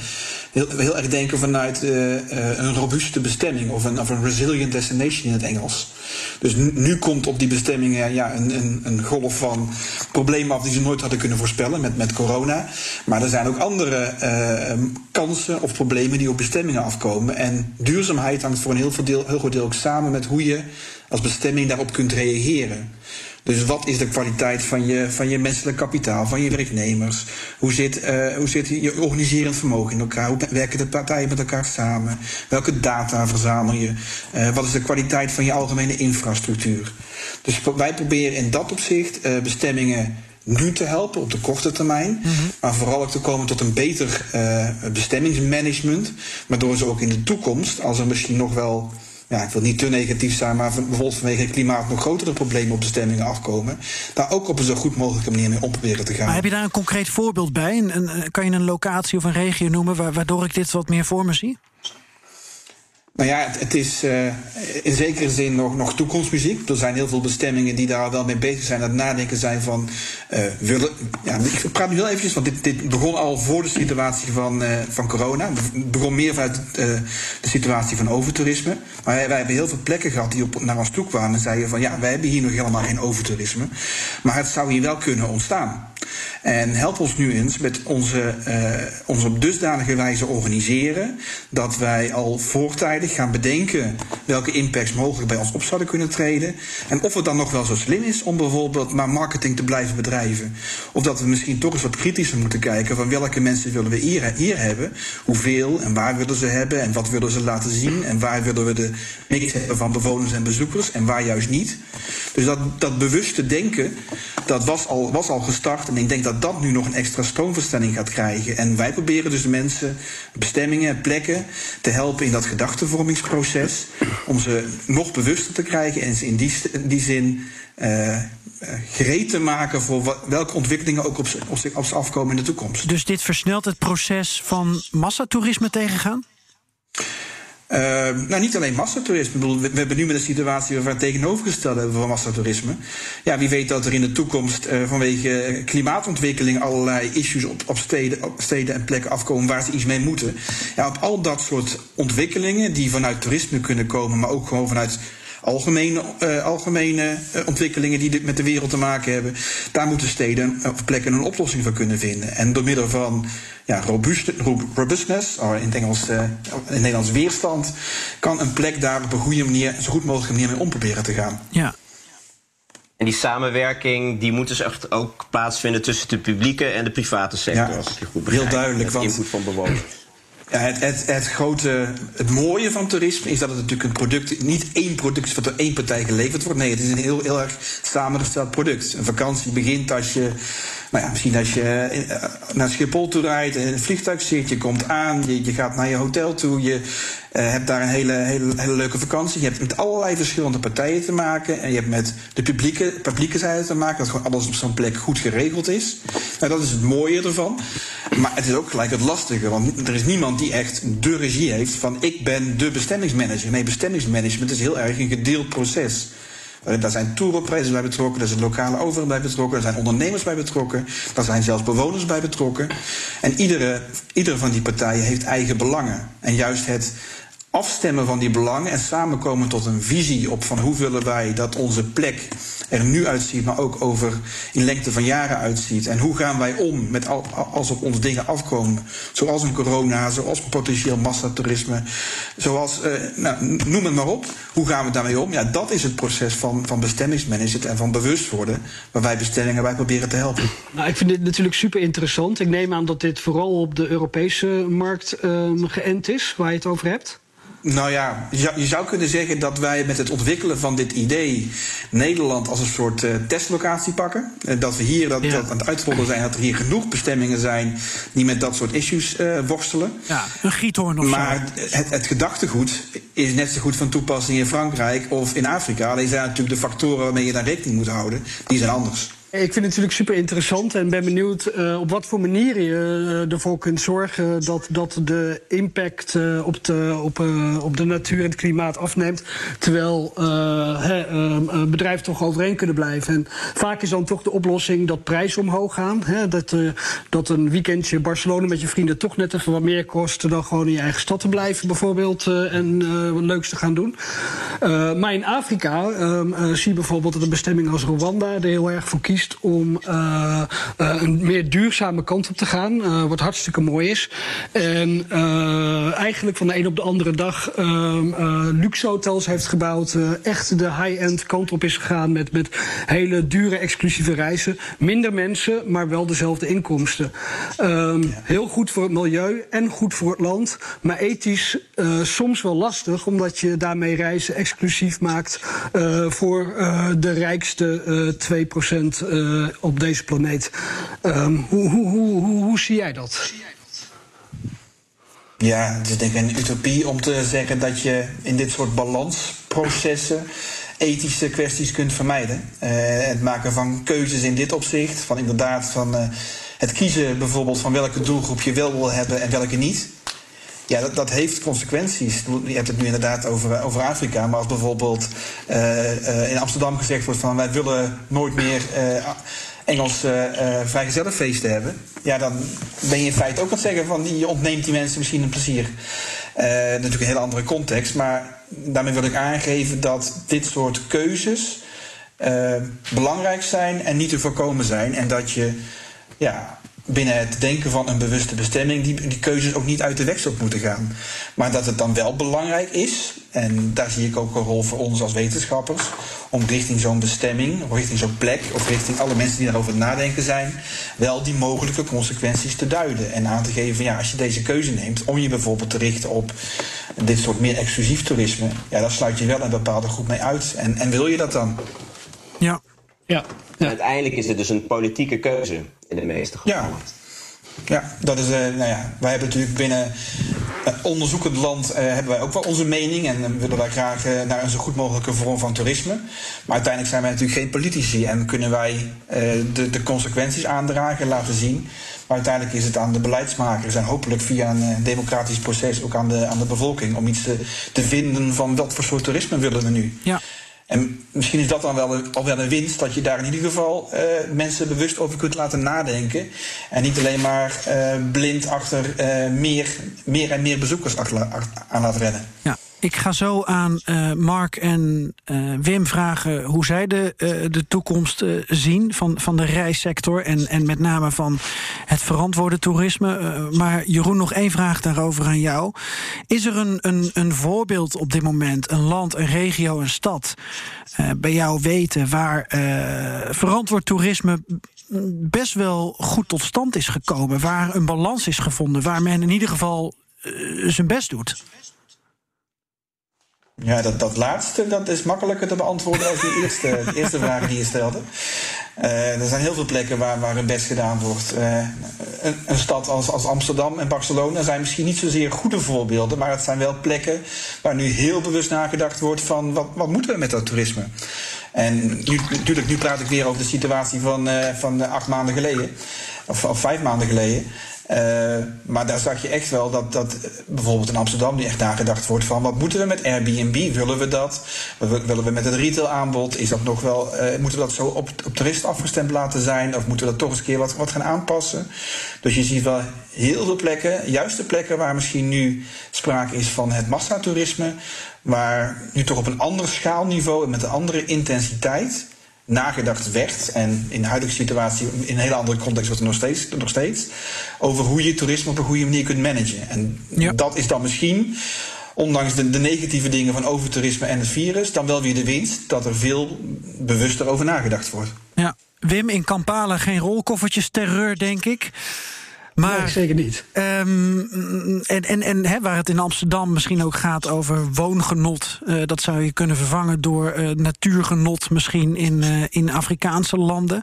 Heel, heel erg denken vanuit uh, uh, een robuuste bestemming of een, of een resilient destination in het Engels. Dus nu, komt op die bestemmingen ja, een, een, een, golf van problemen af die ze nooit hadden kunnen voorspellen met, met corona. Maar er zijn ook andere kansen of problemen die op bestemmingen afkomen. En duurzaamheid hangt voor een heel, deel, heel groot deel ook samen met hoe je als bestemming daarop kunt reageren. Dus wat is de kwaliteit van je, van je menselijk kapitaal, van je werknemers? Hoe zit, uh, hoe zit je organiserend vermogen in elkaar? Hoe werken de partijen met elkaar samen? Welke data verzamel je? Uh, wat is de kwaliteit van je algemene infrastructuur? Dus wij proberen in dat opzicht uh, bestemmingen nu te helpen op de korte termijn. Mm -hmm. Maar vooral ook te komen tot een beter bestemmingsmanagement. Waardoor ze ook in de toekomst, als er misschien nog wel ja, ik wil niet te negatief zijn, maar bijvoorbeeld vanwege het klimaat nog grotere problemen op bestemmingen afkomen, daar ook op een zo goed mogelijke manier mee om proberen te gaan. Maar heb je daar een concreet voorbeeld bij? Een, kan je een locatie of een regio noemen waardoor ik dit wat meer voor me zie? Nou ja, het, het is uh, in zekere zin nog, nog toekomstmuziek. Er zijn heel veel bestemmingen die daar wel mee bezig zijn, het nadenken zijn van. Uh, willen, ja, ik praat nu heel eventjes, want dit, dit begon al voor de situatie van, uh, van corona. Het begon meer vanuit de situatie van overtoerisme. Maar wij, wij, hebben heel veel plekken gehad die op, naar ons toe kwamen en zeiden van ja, wij hebben hier nog helemaal geen overtoerisme. Maar het zou hier wel kunnen ontstaan. En help ons nu eens met onze, uh, ons op dusdanige wijze organiseren dat wij al voortijdig gaan bedenken welke impacts mogelijk bij ons op zouden kunnen treden. En of het dan nog wel zo slim is om bijvoorbeeld maar marketing te blijven bedrijven. Of dat we misschien toch eens wat kritischer moeten kijken van welke mensen willen we hier, hier hebben, hoeveel en waar willen ze hebben en wat willen ze laten zien en waar willen we de mix hebben van bewoners en bezoekers en waar juist niet. Dus dat, dat bewuste denken, dat was al, was al gestart. Ik denk dat dat nu nog een extra stroomverstelling gaat krijgen. En wij proberen dus de mensen, bestemmingen, plekken te helpen in dat gedachtenvormingsproces. Om ze nog bewuster te krijgen en ze in die, die zin uh, gereed te maken voor welke ontwikkelingen ook op, op, op ze afkomen in de toekomst. Dus dit versnelt het proces van massatoerisme tegengaan? Uh, nou, niet alleen massatoerisme. We, hebben nu met een situatie waar we het tegenovergestelde hebben van massatoerisme. Ja, wie weet dat er in de toekomst uh, vanwege klimaatontwikkeling allerlei issues op, op, steden, op steden en plekken afkomen waar ze iets mee moeten. Ja, op al dat soort ontwikkelingen die vanuit toerisme kunnen komen, maar ook gewoon vanuit algemene, uh, algemene uh, ontwikkelingen die met de wereld te maken hebben. Daar moeten steden of plekken een oplossing voor kunnen vinden. En door middel van ja, robuust, robustness, of in het Engels, uh, in het Nederlands weerstand, kan een plek daar op een goede manier, zo goed mogelijke manier mee om proberen te gaan. Ja. En die samenwerking die moet dus echt ook plaatsvinden tussen de publieke en de private sector. Ja, als ik je goed heel duidelijk. Met input van bewoners. Ja, het, het, het, grote, het mooie van toerisme is dat het natuurlijk een product, niet één product is wat door één partij geleverd wordt. Nee, het is een heel, heel erg samengesteld product. Een vakantie begint als je, nou ja, misschien als je naar Schiphol toe rijdt en in een vliegtuig zit, je komt aan, je, je gaat naar je hotel toe, je hebt daar een hele, hele, hele leuke vakantie. Je hebt met allerlei verschillende partijen te maken en je hebt met de publieke, publieke zijde te maken, dat gewoon alles op zo'n plek goed geregeld is. Nou, dat is het mooie ervan. Maar het is ook gelijk het lastige, want er is niemand die echt de regie heeft van ik ben de bestemmingsmanager. Nee, bestemmingsmanagement is heel erg een gedeeld proces. Daar zijn touroperators bij betrokken, daar zijn lokale overheden bij betrokken, daar zijn ondernemers bij betrokken, daar zijn zelfs bewoners bij betrokken. En iedere, iedere van die partijen heeft eigen belangen. En juist het afstemmen van die belangen en samenkomen tot een visie op van hoe willen wij dat onze plek er nu uitziet, maar ook over in lengte van jaren uitziet. En hoe gaan wij om met al, als op ons dingen afkomen, zoals een corona, zoals potentieel massatoerisme, zoals, uh, nou, noem het maar op. Hoe gaan we daarmee om? Ja, dat is het proces van, van bestemmingsmanagement en van bewust worden, waar wij bestemmingen bij proberen te helpen. Nou, ik vind dit natuurlijk super interessant. Ik neem aan dat dit vooral op de Europese markt uh, geënt is, waar je het over hebt. Nou ja, je zou kunnen zeggen dat wij met het ontwikkelen van dit idee Nederland als een soort uh, testlocatie pakken. En dat we hier dat, ja. dat aan het uitrollen zijn, dat er hier genoeg bestemmingen zijn die met dat soort issues uh, worstelen. Ja, een giethoorn of maar zo. Het, het gedachtegoed is net zo goed van toepassing in Frankrijk of in Afrika. Alleen zijn natuurlijk de factoren waarmee je daar rekening moet houden, die zijn anders. Ik vind het natuurlijk super interessant en ben benieuwd uh, op wat voor manier je uh, ervoor kunt zorgen dat, dat de impact op, de, op, op de natuur en het klimaat afneemt. Terwijl bedrijven toch overeen kunnen blijven. En vaak is dan toch de oplossing dat prijzen omhoog gaan. Dat, dat een weekendje Barcelona met je vrienden toch net even wat meer kost dan gewoon in je eigen stad te blijven, bijvoorbeeld. en wat leuks te gaan doen. maar in Afrika zie je bijvoorbeeld dat een bestemming als Rwanda er heel erg voor kiest om uh, een meer duurzame kant op te gaan. Uh, wat hartstikke mooi is. En eigenlijk van de een op de andere dag luxe hotels heeft gebouwd. echt de high-end kant op is gegaan met, met hele dure exclusieve reizen. Minder mensen, maar wel dezelfde inkomsten. Ja. Heel goed voor het milieu en goed voor het land. Maar ethisch soms wel lastig, omdat je daarmee reizen exclusief maakt voor de rijkste 2% uh, op deze planeet. Um, hoe, hoe, hoe, hoe, zie jij dat? Ja, het is denk ik een utopie om te zeggen dat je in dit soort balansprocessen ethische kwesties kunt vermijden. Uh, het maken van keuzes in dit opzicht, van inderdaad van uh, het kiezen bijvoorbeeld van welke doelgroep je wel wil hebben en welke niet. Ja, dat, dat heeft consequenties. Je hebt het nu inderdaad over, over Afrika. Maar als bijvoorbeeld uh, uh, in Amsterdam gezegd wordt van wij willen nooit meer uh, Engels vrijgezellenfeesten hebben. Ja, dan ben je in feite ook aan het zeggen van je ontneemt die mensen misschien een plezier. natuurlijk een hele andere context. Maar daarmee wil ik aangeven dat dit soort keuzes belangrijk zijn en niet te voorkomen zijn. En dat je ja, binnen het denken van een bewuste bestemming die, die keuzes ook niet uit de weg op moeten gaan. Maar dat het dan wel belangrijk is, en daar zie ik ook een rol voor ons als wetenschappers, om richting zo'n bestemming, of richting zo'n plek, of richting alle mensen die daarover nadenken zijn, wel die mogelijke consequenties te duiden. En aan te geven van ja, als je deze keuze neemt om je bijvoorbeeld te richten op dit soort meer exclusief toerisme, ja, dan sluit je wel een bepaalde groep mee uit. En, en wil je dat dan? Ja. Ja. ja. Uiteindelijk is het dus een politieke keuze in de meeste gevallen. Ja. Ja, dat is, uh, nou ja, wij hebben natuurlijk binnen uh, onderzoekend land uh, hebben wij ook wel onze mening en willen wij graag naar een zo goed mogelijke vorm van toerisme. Maar uiteindelijk zijn wij natuurlijk geen politici en kunnen wij de, de consequenties aandragen, laten zien. Maar uiteindelijk is het aan de beleidsmakers en hopelijk via een democratisch proces ook aan de, aan de bevolking om iets te, te vinden van wat voor soort toerisme willen we nu. Ja. En misschien is dat dan wel, al wel een winst, dat je daar in ieder geval uh, mensen bewust over kunt laten nadenken. En niet alleen maar uh, blind achter uh, meer, meer en meer bezoekers achter, aan laten rennen. Ja. Ik ga zo aan uh, Mark en uh, Wim vragen hoe zij de, uh, de toekomst zien van, van de reissector en, en met name van het verantwoorde toerisme. maar Jeroen, nog één vraag daarover aan jou. Is er een, een, een voorbeeld op dit moment, een land, een regio, een stad, bij jou weten waar verantwoord toerisme best wel goed tot stand is gekomen, waar een balans is gevonden, waar men in ieder geval zijn best doet? Ja, dat, dat laatste dat is makkelijker te beantwoorden als die eerste, de eerste vraag die je stelde. Uh, er zijn heel veel plekken waar, waar hun best gedaan wordt. Uh, een, een, stad als, als Amsterdam en Barcelona zijn misschien niet zozeer goede voorbeelden, maar het zijn wel plekken waar nu heel bewust nagedacht wordt van wat, wat moeten we met dat toerisme. En nu, natuurlijk, nu praat ik weer over de situatie van, uh, van acht maanden geleden, of, of vijf maanden geleden. Uh, maar daar zag je echt wel dat, dat bijvoorbeeld in Amsterdam nu echt nagedacht wordt van wat moeten we met Airbnb? Willen we dat? Willen we met het retail aanbod? Is dat nog wel, uh, moeten we dat zo op, op toeristen afgestemd laten zijn? Of moeten we dat toch eens een keer wat, wat gaan aanpassen? Dus je ziet wel heel veel plekken, juist de plekken waar misschien nu sprake is van het massatoerisme, waar nu toch op een ander schaalniveau en met een andere intensiteit nagedacht werd. En in de huidige situatie, in een hele andere context, wordt er nog steeds, nog steeds over hoe je toerisme op een goede manier kunt managen. En ja. dat is dan misschien, ondanks de, de, negatieve dingen van overtoerisme en het virus, dan wel weer de winst dat er veel bewuster over nagedacht wordt. Ja. Wim, in Kampala geen rolkoffertjes terreur, denk ik. Maar, nee, zeker niet. Um, en en, en hè, waar het in Amsterdam misschien ook gaat over woongenot. Uh, dat zou je kunnen vervangen door uh, natuurgenot misschien in, uh, in Afrikaanse landen.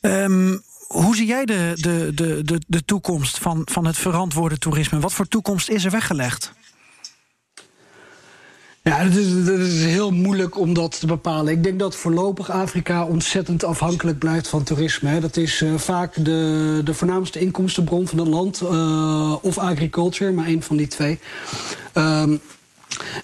Um, hoe zie jij de, de, de, de, de toekomst van, van het verantwoorde toerisme? Wat voor toekomst is er weggelegd? Ja, is, het is heel moeilijk om dat te bepalen. Ik denk dat voorlopig Afrika ontzettend afhankelijk blijft van toerisme. Dat is uh, vaak de, de voornaamste inkomstenbron van het land. Uh, of agriculture, maar één van die twee. Um,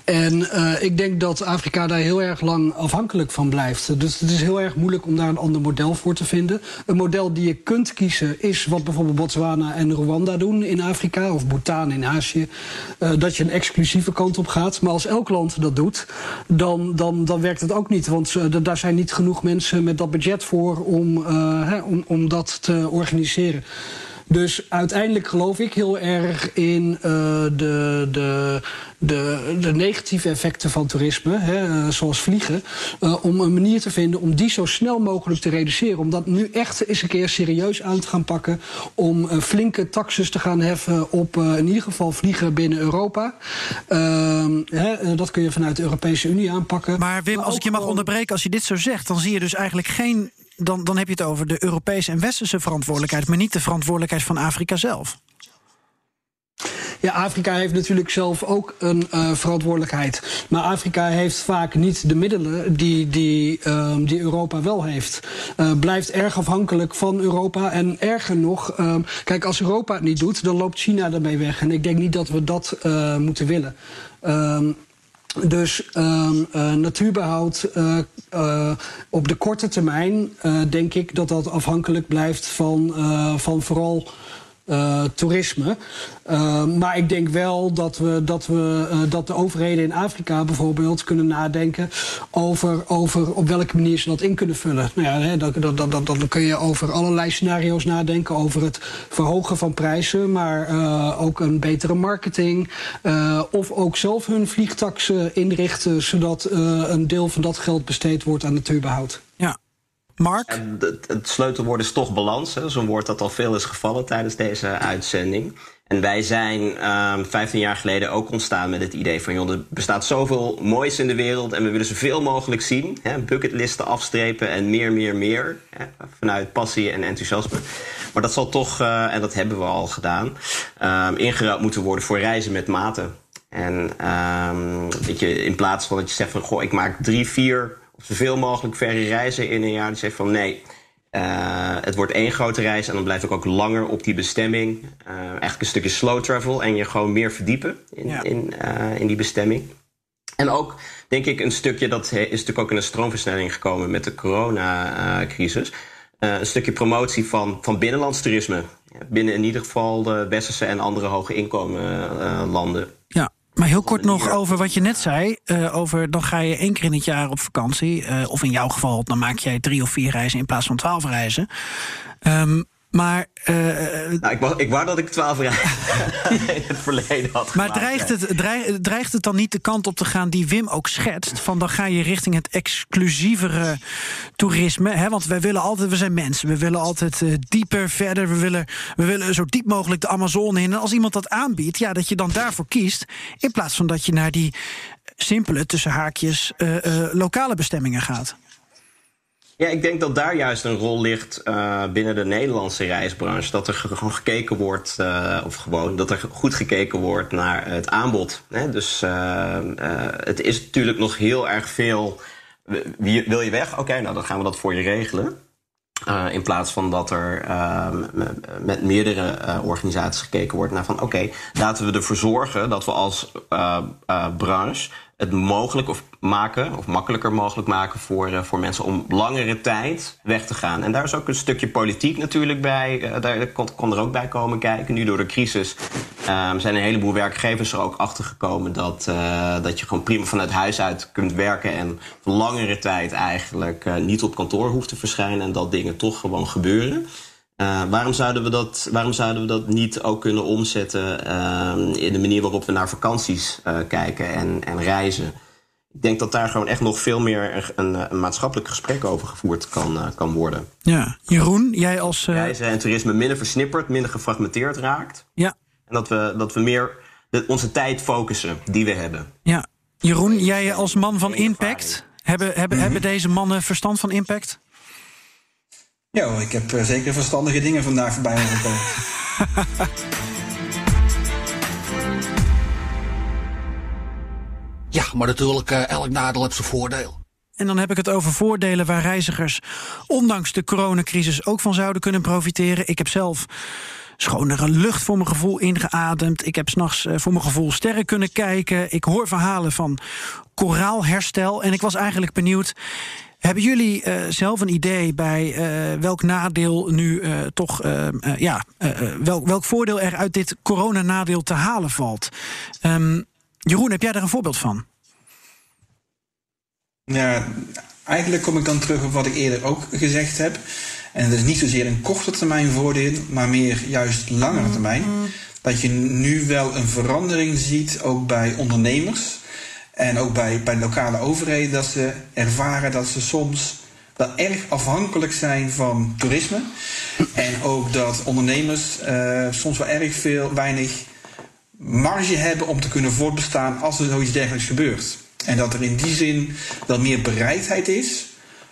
en uh, ik denk dat Afrika daar heel erg lang afhankelijk van blijft. Dus het is heel erg moeilijk om daar een ander model voor te vinden. Een model die je kunt kiezen is wat bijvoorbeeld Botswana en Rwanda doen in Afrika, of Bhutan in Azië. Uh, dat je een exclusieve kant op gaat. Maar als elk land dat doet, dan, dan, dan werkt het ook niet. Want uh, daar zijn niet genoeg mensen met dat budget voor om, hè, om, om dat te organiseren. Dus uiteindelijk geloof ik heel erg in uh, de, de, de, de, negatieve effecten van toerisme, hè, zoals vliegen, uh, om een manier te vinden om die zo snel mogelijk te reduceren. Om dat nu echt eens een keer serieus aan te gaan pakken. Om uh, flinke taxes te gaan heffen op in ieder geval vliegen binnen Europa. Hè, dat kun je vanuit de Europese Unie aanpakken. Maar Wim, maar als ik je mag onderbreken, als je dit zo zegt, dan zie je dus eigenlijk geen dan, dan heb je het over de Europese en Westerse verantwoordelijkheid, maar niet de verantwoordelijkheid van Afrika zelf. Ja, Afrika heeft natuurlijk zelf ook een uh, verantwoordelijkheid. Maar Afrika heeft vaak niet de middelen die, die, uh, die Europa wel heeft. Uh, blijft erg afhankelijk van Europa. En erger nog, kijk, als Europa het niet doet, dan loopt China ermee weg. En ik denk niet dat we dat moeten willen. Ehm, dus um, uh, natuurbehoud uh, uh, op de korte termijn denk ik dat dat afhankelijk blijft van, van vooral uh, toerisme. Uh, maar ik denk wel dat, we, dat, we, uh, dat de overheden in Afrika bijvoorbeeld kunnen nadenken over, over op welke manier ze dat in kunnen vullen. Nou ja, hè, dan, dan, dan, dan kun je over allerlei scenario's nadenken, over het verhogen van prijzen, maar ook een betere marketing. of ook zelf hun vliegtaxen inrichten, zodat een deel van dat geld besteed wordt aan natuurbehoud. Mark? En het, sleutelwoord is toch balans. Zo'n woord dat al veel is gevallen tijdens deze uitzending. En wij zijn um, ehm, 15 jaar geleden ook ontstaan met het idee van... joh, er bestaat zoveel moois in de wereld en we willen zoveel mogelijk zien. Hè, bucketlisten afstrepen en meer, meer, meer. Hè, vanuit passie en enthousiasme. Maar dat zal toch, uh, en dat hebben we al gedaan... Um, moeten worden voor reizen met maten. En um, je, in plaats van dat je zegt van... goh, ik maak drie, vier zoveel mogelijk verre reizen in een jaar. Die zegt van nee, uh, het wordt één grote reis en dan blijf ik ook langer op die bestemming. Uh, eigenlijk een stukje slow travel en je gewoon meer verdiepen in, ja. in, uh, in die bestemming. En ook, denk ik, een stukje, dat is natuurlijk ook in een stroomversnelling gekomen met de coronacrisis. een stukje promotie van, van binnenlands toerisme. Binnen in ieder geval de westerse en andere hoge inkomen landen. Ja, maar heel kort nog over wat je net zei. Uh, over dan ga je één keer in het jaar op vakantie. Uh, of in jouw geval, dan maak jij drie of vier reizen in plaats van twaalf reizen. Um, maar. Uh, nou, ik, wou, ik wou dat ik twaalf reizen in het verleden had. Maar dreigt het, dreigt, dreigt het dan niet de kant op te gaan die Wim ook schetst? Van dan ga je richting het exclusievere toerisme. Hè? Want wij willen altijd, we zijn mensen. We willen altijd uh, dieper, verder. We willen, we willen zo diep mogelijk de Amazone in. En als iemand dat aanbiedt, ja, dat je dan daarvoor kiest. In plaats van dat je naar die simpele, tussen haakjes, uh, lokale bestemmingen gaat. Ja, ik denk dat daar juist een rol ligt uh, binnen de Nederlandse reisbranche. Dat er gewoon gekeken wordt, uh, of gewoon dat er goed gekeken wordt naar het aanbod. Hè? Dus uh, het is natuurlijk nog heel erg veel. Wie, wil je weg? Oké, nou dan gaan we dat voor je regelen. in plaats van dat er met meerdere organisaties gekeken wordt naar van oké, laten we ervoor zorgen dat we als branche het mogelijk of maken, of makkelijker mogelijk maken voor, uh, voor mensen om langere tijd weg te gaan. En daar is ook een stukje politiek natuurlijk bij. Uh, daar kon, kon, er ook bij komen kijken. Nu door de crisis um, zijn een heleboel werkgevers er ook achter gekomen dat, uh, dat je gewoon prima vanuit huis uit kunt werken en langere tijd eigenlijk niet op kantoor hoeft te verschijnen en dat dingen toch gewoon gebeuren. Uh, waarom, zouden we dat, waarom zouden we dat niet ook kunnen omzetten uh, in de manier waarop we naar vakanties uh, kijken en, en reizen? Ik denk dat daar gewoon echt nog veel meer een, een maatschappelijk gesprek over gevoerd kan, kan worden. Ja, Jeroen, jij als. Reizen en toerisme minder versnipperd, minder gefragmenteerd raakt. Ja. En dat we, dat we meer onze tijd focussen die we hebben. Ja. Jeroen, jij als man van impact. Hebben, hebben, mm -hmm. hebben deze mannen verstand van impact? Ja, ik heb uh, zeker verstandige dingen vandaag voorbij horen komen. Ja, maar natuurlijk, uh, elk nadeel heeft zijn voordeel. En dan heb ik het over voordelen waar reizigers ondanks de coronacrisis ook van zouden kunnen profiteren. Ik heb zelf schonere lucht voor mijn gevoel ingeademd. Ik heb s'nachts uh, voor mijn gevoel sterren kunnen kijken. Ik hoor verhalen van koraalherstel. En ik was eigenlijk benieuwd. Hebben jullie uh, zelf een idee bij uh, welk nadeel nu uh, toch, ja, welk, welk voordeel er uit dit coronanadeel te halen valt? Um, Jeroen, heb jij daar een voorbeeld van? Ja, eigenlijk kom ik dan terug op wat ik eerder ook gezegd heb. En dat is niet zozeer een korte termijn voordeel, maar meer juist langere termijn. Dat je nu wel een verandering ziet, ook bij ondernemers en ook bij, bij lokale overheden, dat ze ervaren dat ze soms wel erg afhankelijk zijn van toerisme. En ook dat ondernemers uh, soms wel erg veel, weinig marge hebben om te kunnen voortbestaan als er zoiets dergelijks gebeurt. En dat er in die zin wel meer bereidheid is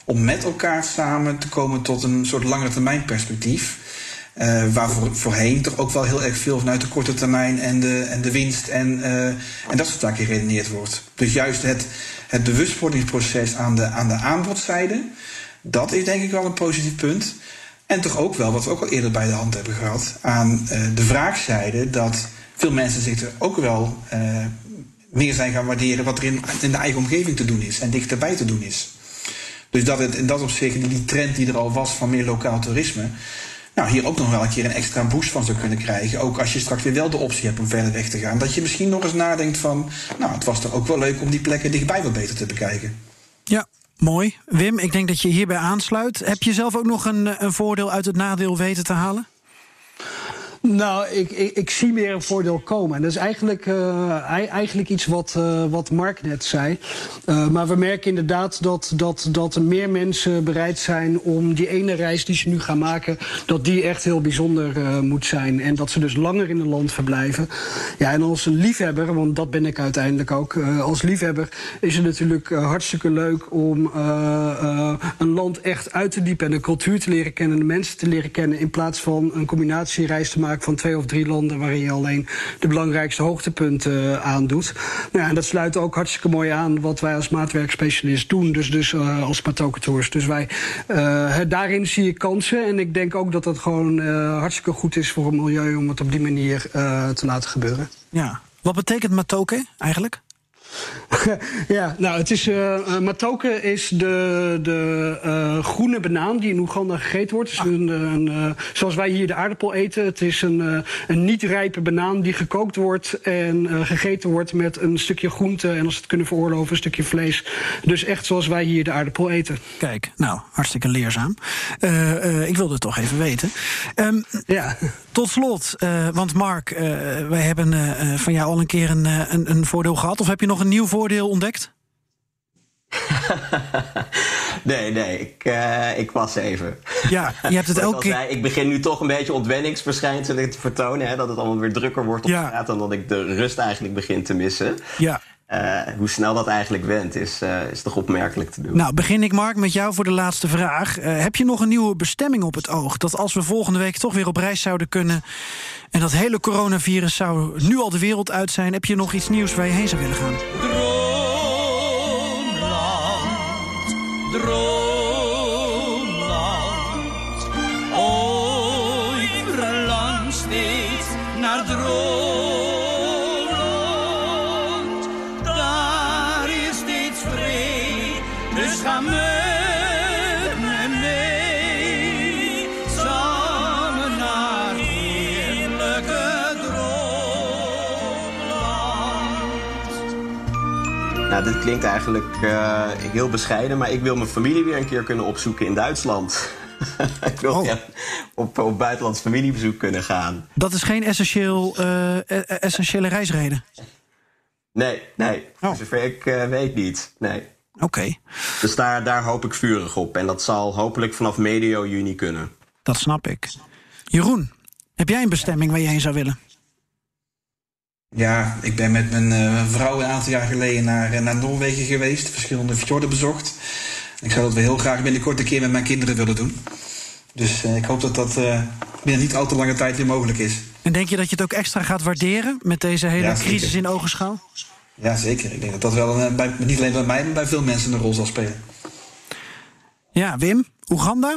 om met elkaar samen te komen tot een soort lange termijn perspectief. Uh, waar voor, voorheen toch ook wel heel erg veel vanuit de korte termijn en de, en de winst en, uh, en dat soort zaken geredeneerd wordt. Dus juist het, het bewustwordingsproces aan de, aan de aanbodzijde, dat is denk ik wel een positief punt. En toch ook wel, wat we ook al eerder bij de hand hebben gehad, aan uh, de vraagzijde, dat veel mensen zich er ook wel meer zijn gaan waarderen wat er in, in de eigen omgeving te doen is en dichterbij te doen is. Dus dat het in dat opzicht, die trend die er al was van meer lokaal toerisme, nou, hier ook nog wel een keer een extra boost van zou kunnen krijgen. Ook als je straks weer wel de optie hebt om verder weg te gaan. Dat je misschien nog eens nadenkt van, nou, het was toch ook wel leuk om die plekken dichtbij wat beter te bekijken. Ja, mooi. Wim, ik denk dat je hierbij aansluit. Heb je zelf ook nog een, een voordeel uit het nadeel weten te halen? Nou, ik, ik, ik, zie meer een voordeel komen. En dat is eigenlijk, uh, eigenlijk iets wat, uh, wat Mark net zei. Uh, maar we merken inderdaad dat, dat, dat er meer mensen bereid zijn om die ene reis die ze nu gaan maken, dat die echt heel bijzonder moet zijn. En dat ze dus langer in het land verblijven. Ja, en als liefhebber, want dat ben ik uiteindelijk ook, als liefhebber is het natuurlijk hartstikke leuk om een land echt uit te diepen en de cultuur te leren kennen, de mensen te leren kennen, in plaats van een combinatiereis te maken van twee of drie landen waarin je alleen de belangrijkste hoogtepunten uh, aandoet. Nou ja, en dat sluit ook hartstikke mooi aan wat wij als maatwerkspecialist doen, dus, dus uh, als Tours. Dus wij, uh, daarin zie ik kansen en ik denk ook dat dat gewoon hartstikke goed is voor het milieu om het op die manier te laten gebeuren. Ja, wat betekent matoke eigenlijk? ja, nou, het is, uh, matoke is de, de uh, groene banaan die in Oeganda gegeten wordt. Is een, een, zoals wij hier de aardappel eten. Het is een, een niet-rijpe banaan die gekookt wordt en gegeten wordt met een stukje groente. En als het kunnen veroorloven, een stukje vlees. Dus echt zoals wij hier de aardappel eten. Kijk, nou, hartstikke leerzaam. ik wilde het toch even weten. Um, ja. Tot slot, want Mark, wij hebben van jou al een keer een, een, een voordeel gehad. Of heb je nog een nieuw voordeel ontdekt? nee, nee, ik, uh, ik was even. Ja, je hebt het elke keer... Ik begin nu toch een beetje ontwenningsverschijnselen te vertonen. Hè, dat het allemaal weer drukker wordt op ja. straat en dat ik de rust eigenlijk begin te missen. Ja. Uh, hoe snel dat eigenlijk went, is, uh, is toch opmerkelijk te doen. Nou, begin ik, Mark, met jou voor de laatste vraag. heb je nog een nieuwe bestemming op het oog? Dat als we volgende week toch weer op reis zouden kunnen... en dat hele coronavirus zou nu al de wereld uit zijn... heb je nog iets nieuws waar je heen zou willen gaan? droomland. Nou, dit klinkt eigenlijk uh, heel bescheiden, maar ik wil mijn familie weer een keer kunnen opzoeken in Duitsland. ik wil oh. ja, op, op buitenlands familiebezoek kunnen gaan. Dat is geen essentieel, uh, essentiële reisreden? Nee, nee. Oh. Zover ik uh, weet niet. Nee. Oké. Okay. Dus daar, daar hoop ik vurig op. En dat zal hopelijk vanaf medio juni kunnen. Dat snap ik. Jeroen, heb jij een bestemming waar je heen zou willen? Ja, ik ben met mijn uh, vrouw een aantal jaar geleden naar, naar Noorwegen geweest. Verschillende fjorden bezocht. Ik zou dat wel heel graag binnenkort een keer met mijn kinderen willen doen. Dus uh, ik hoop dat dat uh, binnen niet al te lange tijd weer mogelijk is. En denk je dat je het ook extra gaat waarderen met deze hele ja, crisis in ogenschouw? Ja, zeker. Ik denk dat dat wel een, bij, niet alleen bij mij, maar bij veel mensen een rol zal spelen. Ja, Wim, Oeganda?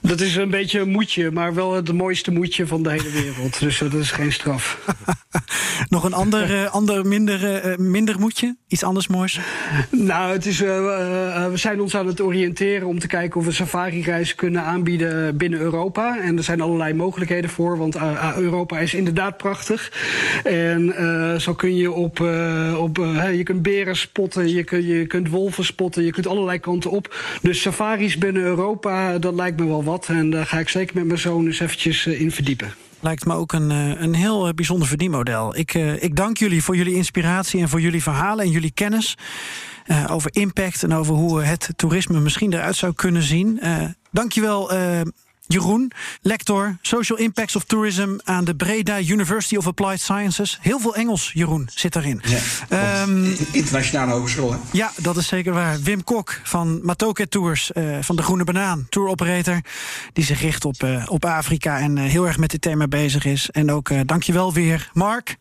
Dat is een beetje een moedje, maar wel het mooiste moedje van de hele wereld. Dus dat is geen straf. Nog een ander, uh, ander minder, uh, minder moedje? Iets anders moois? Nou, het is, uh, we zijn ons aan het oriënteren om te kijken of we safari-reizen kunnen aanbieden binnen Europa. En er zijn allerlei mogelijkheden voor, want Europa is inderdaad prachtig. En zo kun je op, op je kunt beren spotten, je, kun, je kunt wolven spotten, je kunt allerlei kanten op. Dus safaris binnen Europa, dat lijkt me wel wat. En daar ga ik zeker met mijn zoon eens eventjes in verdiepen lijkt me ook een, een heel bijzonder verdienmodel. Ik, ik dank jullie voor jullie inspiratie en voor jullie verhalen en jullie kennis. Over impact en over hoe het toerisme misschien eruit zou kunnen zien. Uh, dankjewel, uh, Jeroen, lector Social Impacts of Tourism aan de Breda University of Applied Sciences. Heel veel Engels, Jeroen, zit erin. Ja, um, internationale hogeschool, hè? Ja, dat is zeker waar. Wim Kok van Matoke Tours, uh, van de Groene Banaan, tour operator, die zich richt op, uh, op Afrika en uh, heel erg met dit thema bezig is. En ook dankjewel weer, Mark.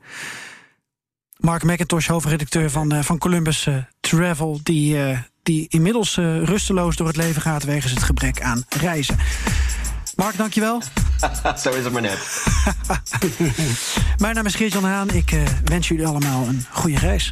Mark McIntosh, hoofdredacteur van, van Columbus Travel, die, die inmiddels rusteloos door het leven gaat wegens het gebrek aan reizen. Mark, dankjewel. Zo is het maar net. Mijn naam is Geert-Jan Haan. Ik uh, wens jullie allemaal een goede reis.